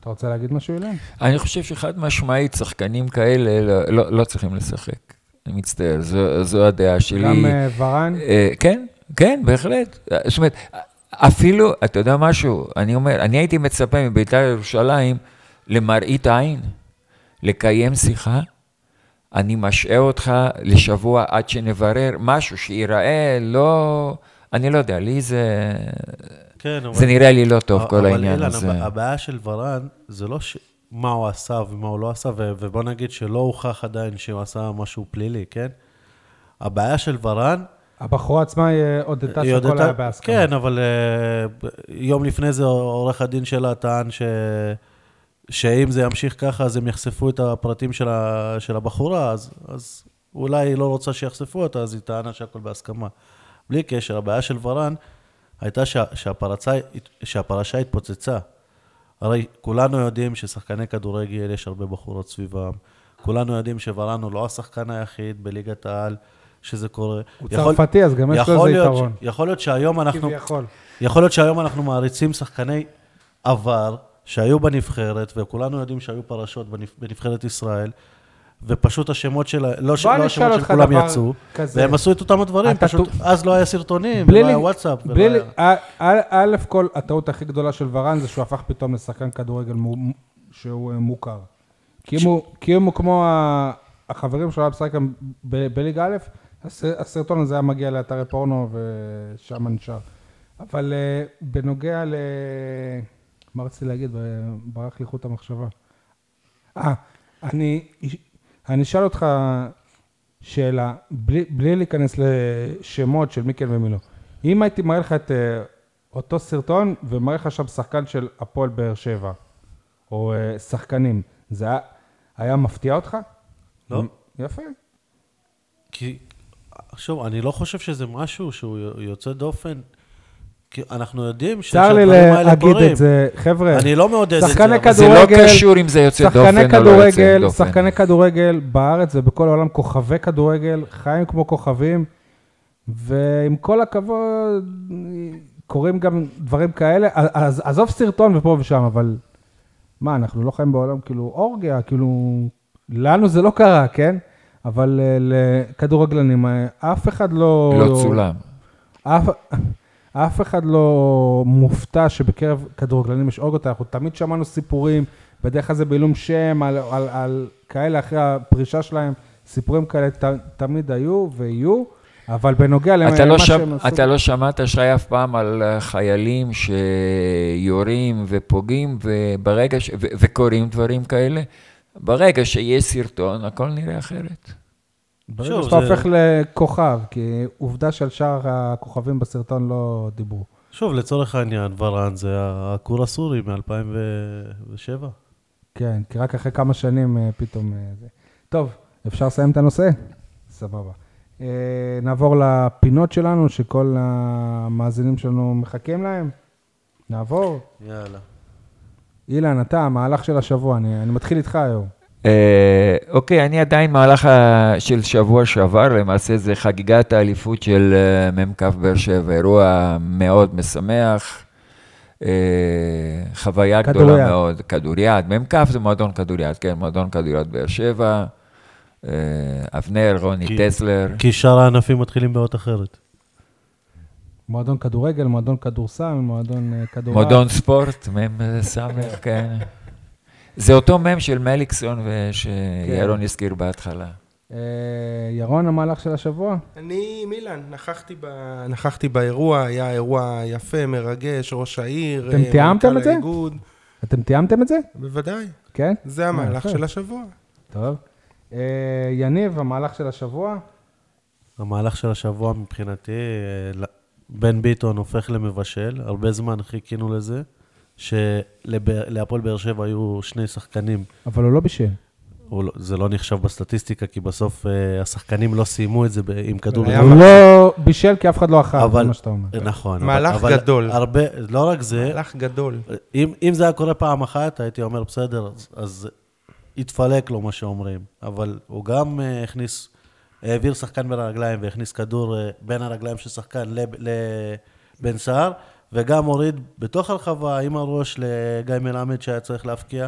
אתה רוצה להגיד משהו, אילן? אני חושב שחד משמעית, שחקנים כאלה לא, לא, לא צריכים לשחק. אני מצטער, זו, זו הדעה שלי. גם אה, ורן, אה, כן, כן, בהחלט. זאת אומרת, אפילו, אתה יודע משהו, אני אומר, אני הייתי מצפה מבית"ר ירושלים למראית עין, לקיים שיחה. אני משעה אותך לשבוע עד שנברר משהו שייראה לא... אני לא יודע, לי זה... כן, אבל... זה נראה לי לא טוב, כל אבל העניין אילן, הזה. הב- הבעיה של ורן, זה לא ש... מה הוא עשה ומה הוא לא עשה, ו... ובוא נגיד שלא הוכח עדיין שהוא עשה משהו פלילי, כן? הבעיה של ורן, הבחורה עצמה היא אה, הודתה היא שהכל הודתה- היה בהסכמה. כן, אבל uh, יום לפני זה עורך הדין שלה טען ש... שאם זה ימשיך ככה, אז הם יחשפו את הפרטים של, ה... של הבחורה, אז, אז אולי היא לא רוצה שיחשפו אותה, אז היא טענה שהכל בהסכמה. בלי קשר, הבעיה של ורן הייתה שה... שהפרצה... שהפרשה התפוצצה. הרי כולנו יודעים ששחקני כדורגל, יש הרבה בחורות סביבם. כולנו יודעים שוורן הוא לא השחקן היחיד בליגת העל שזה קורה. הוא יכול- צרפתי, אז גם יש לו איזה יתרון. יכול להיות שהיום אנחנו, כביכול. יכול להיות שהיום אנחנו מעריצים שחקני עבר שהיו בנבחרת, וכולנו יודעים שהיו פרשות בנבח- בנבחרת ישראל, ופשוט השמות של, לא, ש- לא השמות של כולם יצאו, כזה. והם עשו את אותם הדברים, פשוט טו- אז לא היה סרטונים, בלי ולא היה לי- וואטסאפ, ולא בלי לי- היה... א', כל, הטעות הכי גדולה של ורן זה שהוא הפך פתאום לשחקן כדורגל מו- שהוא אה, מוכר. כי אם הוא- כי אם הוא כמו החברים שלו היה משחק בליגה א', הס- הסרטון הזה היה מגיע לאתרי פורנו ושם נשאר. אבל אה, בנוגע ל... מה רציתי להגיד? ברח לי חוט המחשבה. אה, אני, אני אשאל אותך שאלה, בלי, בלי להיכנס לשמות של מי כן ומי לא. אם הייתי מראה לך את אה, אותו סרטון ומראה לך שם שחקן של הפועל באר שבע, או אה, שחקנים, זה היה, היה מפתיע אותך? לא. יפה. כי, שוב, אני לא חושב שזה משהו שהוא יוצא דופן, אנחנו יודעים ש- צר לי להגיד. את זה, חבר'ה. אני לא מעודד את זה, שחקני אבל- זה לא כדורגל- קשור אם זה יוצא דופן שחקני או לא יוצא כדורגל, דופן. שחקני כדורגל בארץ ובכל העולם כוכבי כדורגל, חיים כמו כוכבים, ועם כל הכבוד, קורים גם דברים כאלה. אז עזוב סרטון ופה ושם, אבל מה, אנחנו לא חיים בעולם כאילו אורגיה, כאילו, לנו זה לא קרה, כן? אבל אה, לכדורגלנים, אה, אף אחד לא... לא צולם. אף, אף אחד לא מופתע שבקרב כדורגלנים יש אורגות, אנחנו תמיד שמענו סיפורים, בדרך כלל זה בעילום שם, על, על, על כאלה אחרי הפרישה שלהם, סיפורים כאלה ת, תמיד היו ויהיו, אבל בנוגע למה אתה לא, שהם שמ... עשו... אתה לא שמעת, שי, אף פעם על אה, חיילים שיורים ופוגעים, וברגע ש... ו... וקורים דברים כאלה? ברגע שיש סרטון, הכל נראה אחרת. ברגע שוב, שאתה זה- הופך לכוכב, כי עובדה שעל שאר הכוכבים בסרטון לא דיברו. שוב, לצורך העניין, ורן זה הכור הסורי מ-2007. כן, כי רק אחרי כמה שנים אה, פתאום אה, זה. טוב, אפשר לסיים את הנושא? סבבה. אה, נעבור לפינות שלנו, שכל המאזינים שלנו מחכים להם. נעבור. יאללה. אילן, אתה, המהלך של השבוע, אני, אני מתחיל איתך היום. אה, אוקיי, אני עדיין מהלך ה- של שבוע שעבר, למעשה זה חגיגת האליפות של אה, מ"כ באר שבע, אירוע מאוד משמח, אה, חוויה גדולה. מאוד, כדוריד, מ"כ זה מועדון כדוריד, כן, מועדון כדוריד באר שבע, אה, אבנר, רוני כי- טסלר, כי שאר הענפים מתחילים באות אחרת. מועדון כדורגל, מועדון כדורסל, מועדון כדורעף. מועדון ספורט, מ"ם סמ"ך, כן. זה אותו מ"ם של מליקסון ושירון הזכיר בהתחלה. אה, ירון, המהלך של השבוע? אני מילן, נכחתי, ב... נכחתי באירוע, היה אירוע יפה, מרגש, ראש העיר, אתם אה, תיאמתם מנכ"ל את זה? האיגוד. אתם תיאמתם את זה? בוודאי, כן? זה המהלך. של השבוע. טוב. אה, יניב, המהלך של השבוע? המהלך של השבוע מבחינתי, בן ביטון הופך למבשל, הרבה זמן חיכינו לזה, שלהפועל באר שבע היו שני שחקנים, אבל הוא לא בישל. הוא לא- זה לא נחשב בסטטיסטיקה, כי בסוף אה, השחקנים לא סיימו את זה ב- עם כדור. הוא. לא בישל כי אף אחד לא אכל, זה אבל, מה שאתה אומר. נכון. מהלך אבל, אבל גדול. הרבה, לא רק זה, מהלך גדול. אם, אם זה היה קורה פעם אחת, הייתי אומר, בסדר, אז, אז יתפלק לו מה שאומרים. אבל הוא גם uh, הכניס, העביר שחקן בין הרגליים והכניס כדור uh, בין הרגליים של שחקן לב- לבן סער, וגם הוריד בתוך הרחבה עם הראש לגיא מלמד שהיה צריך להפקיע.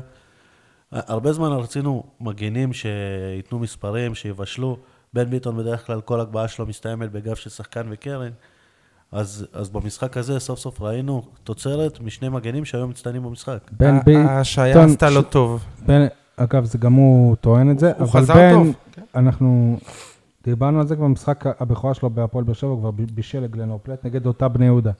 הרבה זמן רצינו מגינים שייתנו מספרים, שיבשלו. בן ביטון בדרך כלל כל הגבהה שלו מסתיימת בגב של שחקן וקרן. אז, אז במשחק הזה סוף סוף ראינו תוצרת משני מגנים שהיו מצטיינים במשחק. בן ביטון... ההשעיה עשתה לו טוב. בן, אגב, זה גם הוא טוען את זה, הוא אבל חזר בן, טוב. אנחנו דיברנו על זה כבר במשחק הבכורה שלו בהפועל באר שבע, הוא כבר בישל לגלנור פלט נגד אותה בני יהודה.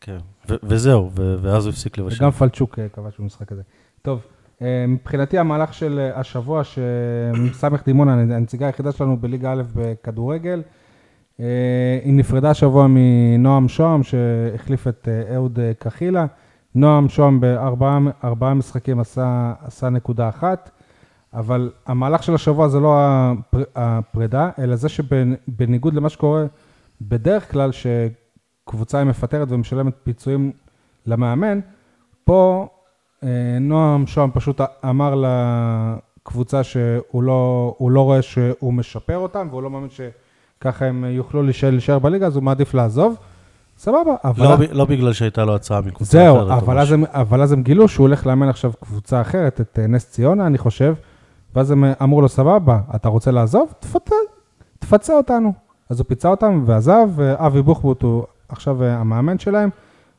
כן. וזהו, ואז הוא הפסיק לבשל. וגם פלצ'וק אה, כבש במשחק הזה. טוב, אה, מבחינתי המהלך של אה, השבוע, שסמך דימונה, הנציגה היחידה שלנו בליגה א' בכדורגל, היא נפרדה השבוע מנועם שוהם, שהחליף את אה, אהוד אה, קחילה. נועם שוהם בארבעה ארבעה משחקים עשה, עשה נקודה אחת, אבל המהלך של השבוע זה לא הפר, הפרידה, אלא זה שבניגוד למה שקורה בדרך כלל, שקבוצה היא מפטרת ומשלמת פיצויים למאמן, פה אה, נועם שוהם פשוט אמר לקבוצה שהוא לא, לא רואה שהוא משפר אותם, והוא לא מאמין שככה הם יוכלו להישאר, בליגה, אז הוא מעדיף לעזוב. סבבה, אבל... לא, לא בגלל שהייתה לו הצעה מקבוצה זהו, אחרת. או אבל אז, משהו. הם, אבל אז הם גילו שהוא הולך לאמן עכשיו קבוצה אחרת, את אה, נס ציונה, אני חושב, ואז הם אה, אמרו לו, סבבה, אתה רוצה לעזוב? תפצה, תפצה אותנו. אז הוא פיצה אותם ועזב, ואבי בוחבוט הוא עכשיו אה, המאמן שלהם.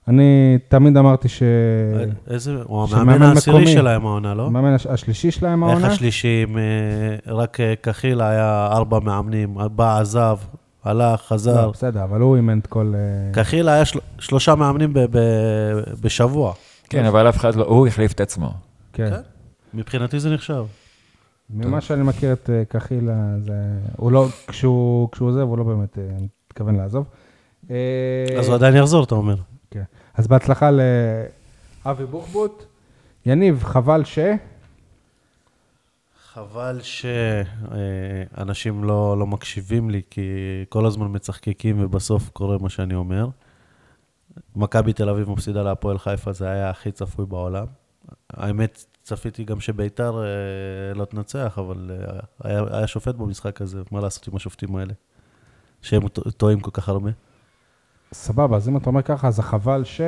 אני תמיד אמרתי ש... אה, איזה, הוא המאמן העשירי. שלהם העונה, לא? המאמן הש- השלישי שלהם איך העונה. השלישי, עם, אה, רק קחילה היה ארבע מאמנים, בא, עזב, הלך, חזר. לא, בסדר, אבל הוא אימן את כל... קחילה היה של- שלושה מאמנים ב- ב- בשבוע. כן, אבל אף אחד לא, הוא החליף את עצמו. כן. כן. מבחינתי זה נחשב. ממה שאני מכיר את קחילה, זה... הוא לא... כשהוא כשהוא עוזב, הוא לא באמת מתכוון לעזוב. אה, אז הוא עדיין יחזור, אתה אומר. כן. אז בהצלחה לאבי בוחבוט. יניב, חבל ש... חבל שאנשים לא, לא מקשיבים לי, כי כל הזמן מצחקקים ובסוף קורה מה שאני אומר. מכבי תל אביב מפסידה להפועל חיפה, זה היה הכי צפוי בעולם. האמת, צפיתי גם שביתר אה, לא תנצח, אבל אה, היה, היה שופט במשחק הזה, מה לעשות עם השופטים האלה? שהם טועים כל כך הרבה. סבבה, אז אם אתה אומר ככה, אז החבל ש...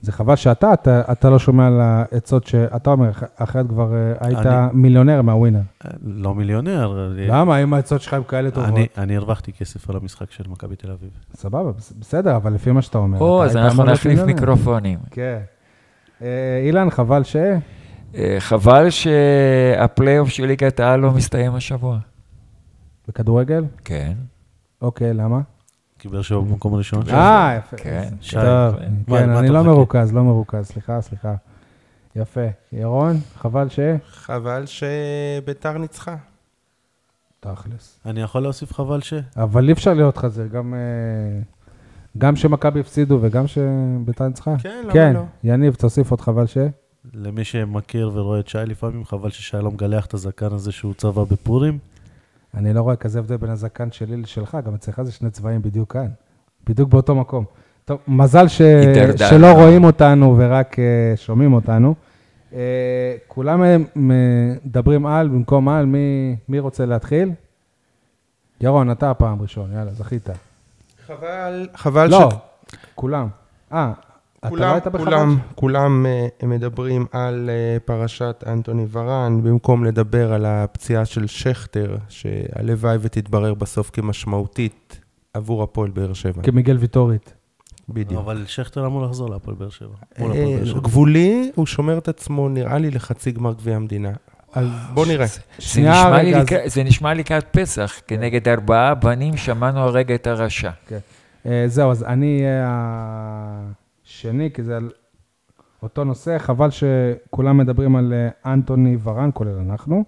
זה חבל שאתה, אתה, אתה לא שומע על העצות שאתה אומר, אח- אחרת כבר אה, היית אני- מיליונר מהווינר. אה, לא מיליונר. למה? אם העצות שלך הם כאלה טובות. אני, אני הרווחתי כסף על המשחק של מכבי תל אביב. סבבה, בס- בסדר, אבל לפי מה שאתה אומר. או, אז אנחנו נחליף. מיקרופונים. כן. אה, אילן, חבל ש... חבל שהפלייאוף של ליגת העל לא מסתיים השבוע. בכדורגל? כן. אוקיי, למה? כי באר שבע במקום הראשון. אה, יפה. כן. שי, כן, מה אני לא? מרוכז, לא מרוכז, סליחה, סליחה. יפה. ירון, חבל ש... חבל שביתר ניצחה. תכלס. אני יכול להוסיף חבל ש... אבל אי אפשר להיות חזיר, גם... אה, גם שמכבי הפסידו וגם שביתר ניצחה? כן, למה כן, לא? יניב, תוסיף עוד חבל ש... למי שמכיר ורואה את שי לפעמים, חבל ששי לא מגלח את הזקן הזה שהוא צבע בפורים. אני לא רואה כזה הבדל בין הזקן שלי לשלך, גם אצלך זה שני צבעים בדיוק כאן. בדיוק באותו מקום. טוב, מזל ש... שלא רואים אותנו ורק אה, שומעים אותנו. אה, כולם אה, מדברים על במקום על, מי, מי רוצה להתחיל? ירון, אתה הפעם ראשון, יאללה, זכית. חבל, חבל לא, כולם. אה, אתה לא כולם, היית בחבל? כולם, כולם uh, מדברים על uh, פרשת אנטוני ורן, במקום לדבר על הפציעה של שכטר, שהלוואי ותתברר בסוף כמשמעותית עבור הפועל באר שבע. כמיגל ויטורית. בדיוק. אבל שכטר אמור לחזור להפועל באר שבע. אה. גבולי, הוא שומר את עצמו, נראה לי, לחצי גמר גביע המדינה. אז בוא נראה. זה נשמע לקראת- זה נשמע לקראת פסח, כנגד ארבעה בנים שמענו הרגע את הרשע. אה, זהו, אז אני השני, כי זה על אותו נושא. חבל שכולם מדברים על אה, אנטוני ורן, כולל אנחנו,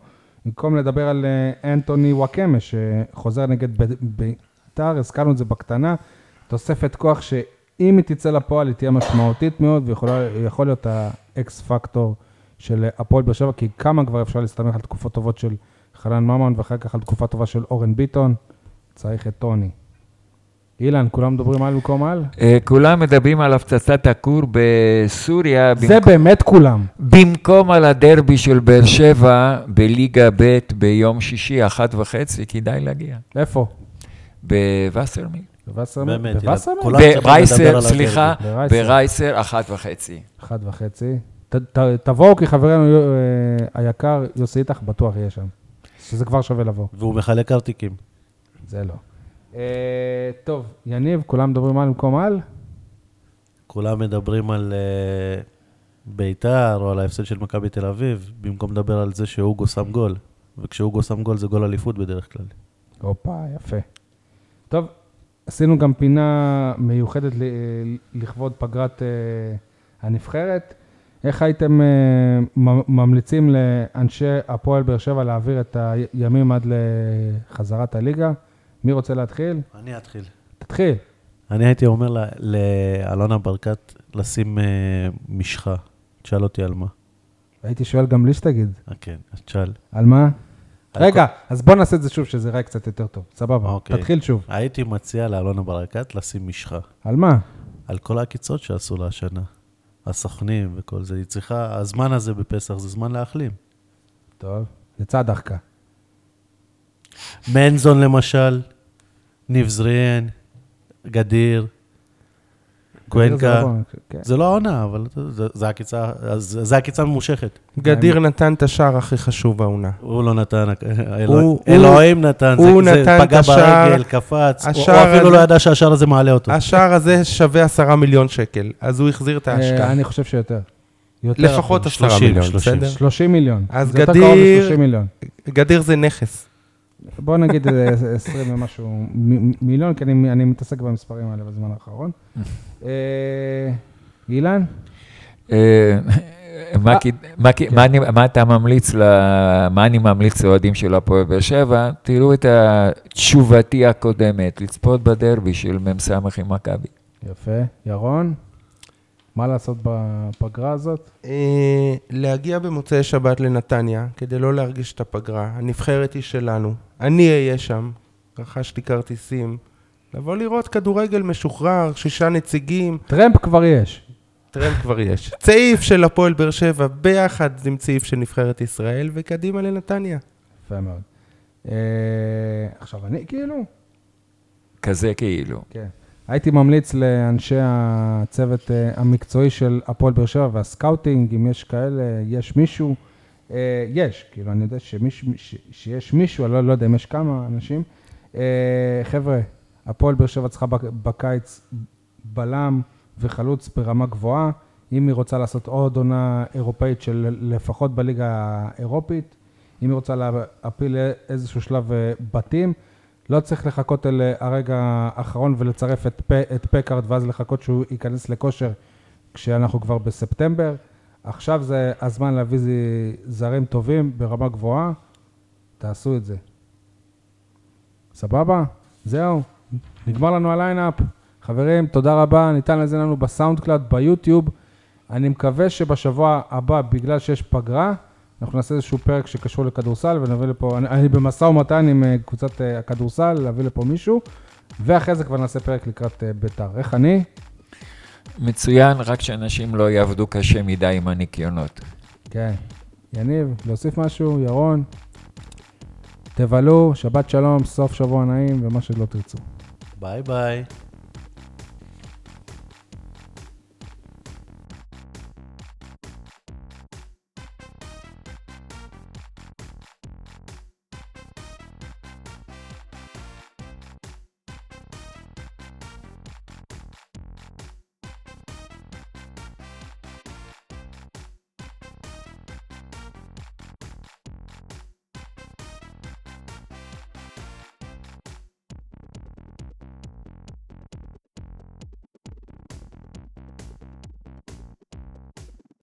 במקום לדבר על אה, אנטוני וואקמה, שחוזר נגד בית"ר, הזכרנו את זה בקטנה, תוספת כוח שאם היא תצא לפועל, היא תהיה משמעותית מאוד, ויכול להיות האקס פקטור של הפועל באר שבע, כי כמה כבר אפשר להסתמך על תקופות טובות של חנן ממן, ואחר כך על תקופה טובה של אורן ביטון, צריך את טוני. אילן, כולם מדברים על במקום על? אה, כולם מדברים על הפצצת הכור בסוריה, זה במק- באמת כולם. במקום על הדרבי של באר שבע בליגה ב' ביום שישי, אחת וחצי, כדאי להגיע. איפה? בווסרמיל. באמת, צריכים לדבר ברייסר, סליחה, ברייסר. אחת וחצי. אחת וחצי. תבואו, כי חברנו אה, היקר יוסי איתך בטוח יהיה שם. שזה כבר שווה לבוא. והוא מחלק ארטיקים. זה לא. אה, טוב, יניב, כולם מדברים על במקום על? כולם מדברים על אה, ביתר או על ההפסד של מכבי תל אביב, במקום לדבר על זה שאוגו שם גול. וכשאוגו שם גול זה גול אליפות בדרך כלל. הופה, יפה. טוב, עשינו גם פינה מיוחדת לכבוד פגרת אה, הנבחרת. איך הייתם ממליצים לאנשי הפועל באר שבע להעביר את הימים עד לחזרת הליגה? מי רוצה להתחיל? אני אתחיל. תתחיל. אני הייתי אומר לאלונה ברקת לשים אה, משחה. תשאל אותי על מה. הייתי שואל גם בלי שתגיד. אה, כן, אז תשאל. על מה? על רגע, אז בוא נעשה את זה שוב, שזה ייראה קצת יותר טוב. סבבה, אוקיי. תתחיל שוב. הייתי מציע לאלונה ברקת לשים משחה. על מה? על כל העקיצות שעשו לה השנה. הסוכנים וכל זה. היא צריכה, הזמן הזה בפסח זה זמן להחלים. טוב, יצא דחקה. מנזון למשל, ניב זריאן, גדיר, קוונקה. כן. זה לא העונה, אבל זה- זה עקיצה, אז זה עקיצה ממושכת. גדיר נתן את השער הכי חשוב העונה. הוא לא נתן, אלוה- אלוהים נתן, זה- פגע ברגל, קפץ, הוא- אפילו לא ידע שהשער הזה מעלה אותו. השער הזה שווה עשרה מיליון שקל, אז הוא החזיר את ההשקעה. אה, אני חושב שיותר. יותר לפחות. עשרה 30, מיליון, 30. בסדר? 30 מיליון. אז גדיר- ל-30 מיליון. גדיר זה נכס. בוא נגיד אה, 20 ומשהו מיליון, כי אני אני מתעסק במספרים האלה בזמן האחרון. אה, אילן? אה, מה כד- מה כ- מה אתה ממליץ, מה אני ממליץ לאוהדים של הפועל באר שבע? תראו את תשובתי הקודמת, לצפות בדרבי של מ"ס עם מכבי. יפה. ירון? מה לעשות בפגרה הזאת? אה, להגיע במוצאי שבת לנתניה, כדי לא להרגיש את הפגרה. הנבחרת היא שלנו. אני אהיה שם, רכשתי כרטיסים. לבוא לראות כדורגל משוחרר, שישה נציגים, טרמפ כבר יש. טרמפ כבר יש. צעיף של הפועל באר שבע, ביחד עם צעיף של נבחרת ישראל, וקדימה לנתניה. יפה מאוד. אה, עכשיו, אני כאילו, כזה כאילו. כן. הייתי ממליץ לאנשי הצוות אה, המקצועי של הפועל באר שבע והסקאוטינג, אם יש כאלה, יש מישהו, אה, יש, כאילו, אני יודע שמיש, שיש מישהו, אני לא, לא יודע אם יש כמה אנשים. אה, חבר'ה, הפועל באר שבע צריכה בק- בקיץ בלם וחלוץ ברמה גבוהה. אם היא רוצה לעשות עוד עונה אירופאית של לפחות בליגה האירופית, אם היא רוצה להעפיל לאיזשהו שלב בתים, לא צריך לחכות אל אה, הרגע האחרון ולצרף את, פ, את פקארד ואז לחכות שהוא ייכנס לכושר כשאנחנו כבר בספטמבר. עכשיו זה הזמן להביא זרים טובים ברמה גבוהה, תעשו את זה. סבבה? זהו, נגמר לנו ה line-up. חברים, תודה רבה, ניתן לזה לנו ב SoundCloud, ביוטיוב. אני מקווה שבשבוע הבא, בגלל שיש פגרה, אנחנו נעשה איזשהו פרק שקשור לכדורסל ונביא לפה, אני, אני במשא ומתן עם אה, קבוצת אה, הכדורסל, להביא לפה מישהו, ואחרי זה כבר נעשה פרק לקראת אה, ביתר. איך אני? מצוין, רק שאנשים לא יעבדו קשה מדי עם הניקיונות. כן. יניב, להוסיף משהו? ירון? תבלו, שבת שלום, סוף שבוע נעים ומה שלא תרצו. ביי ביי.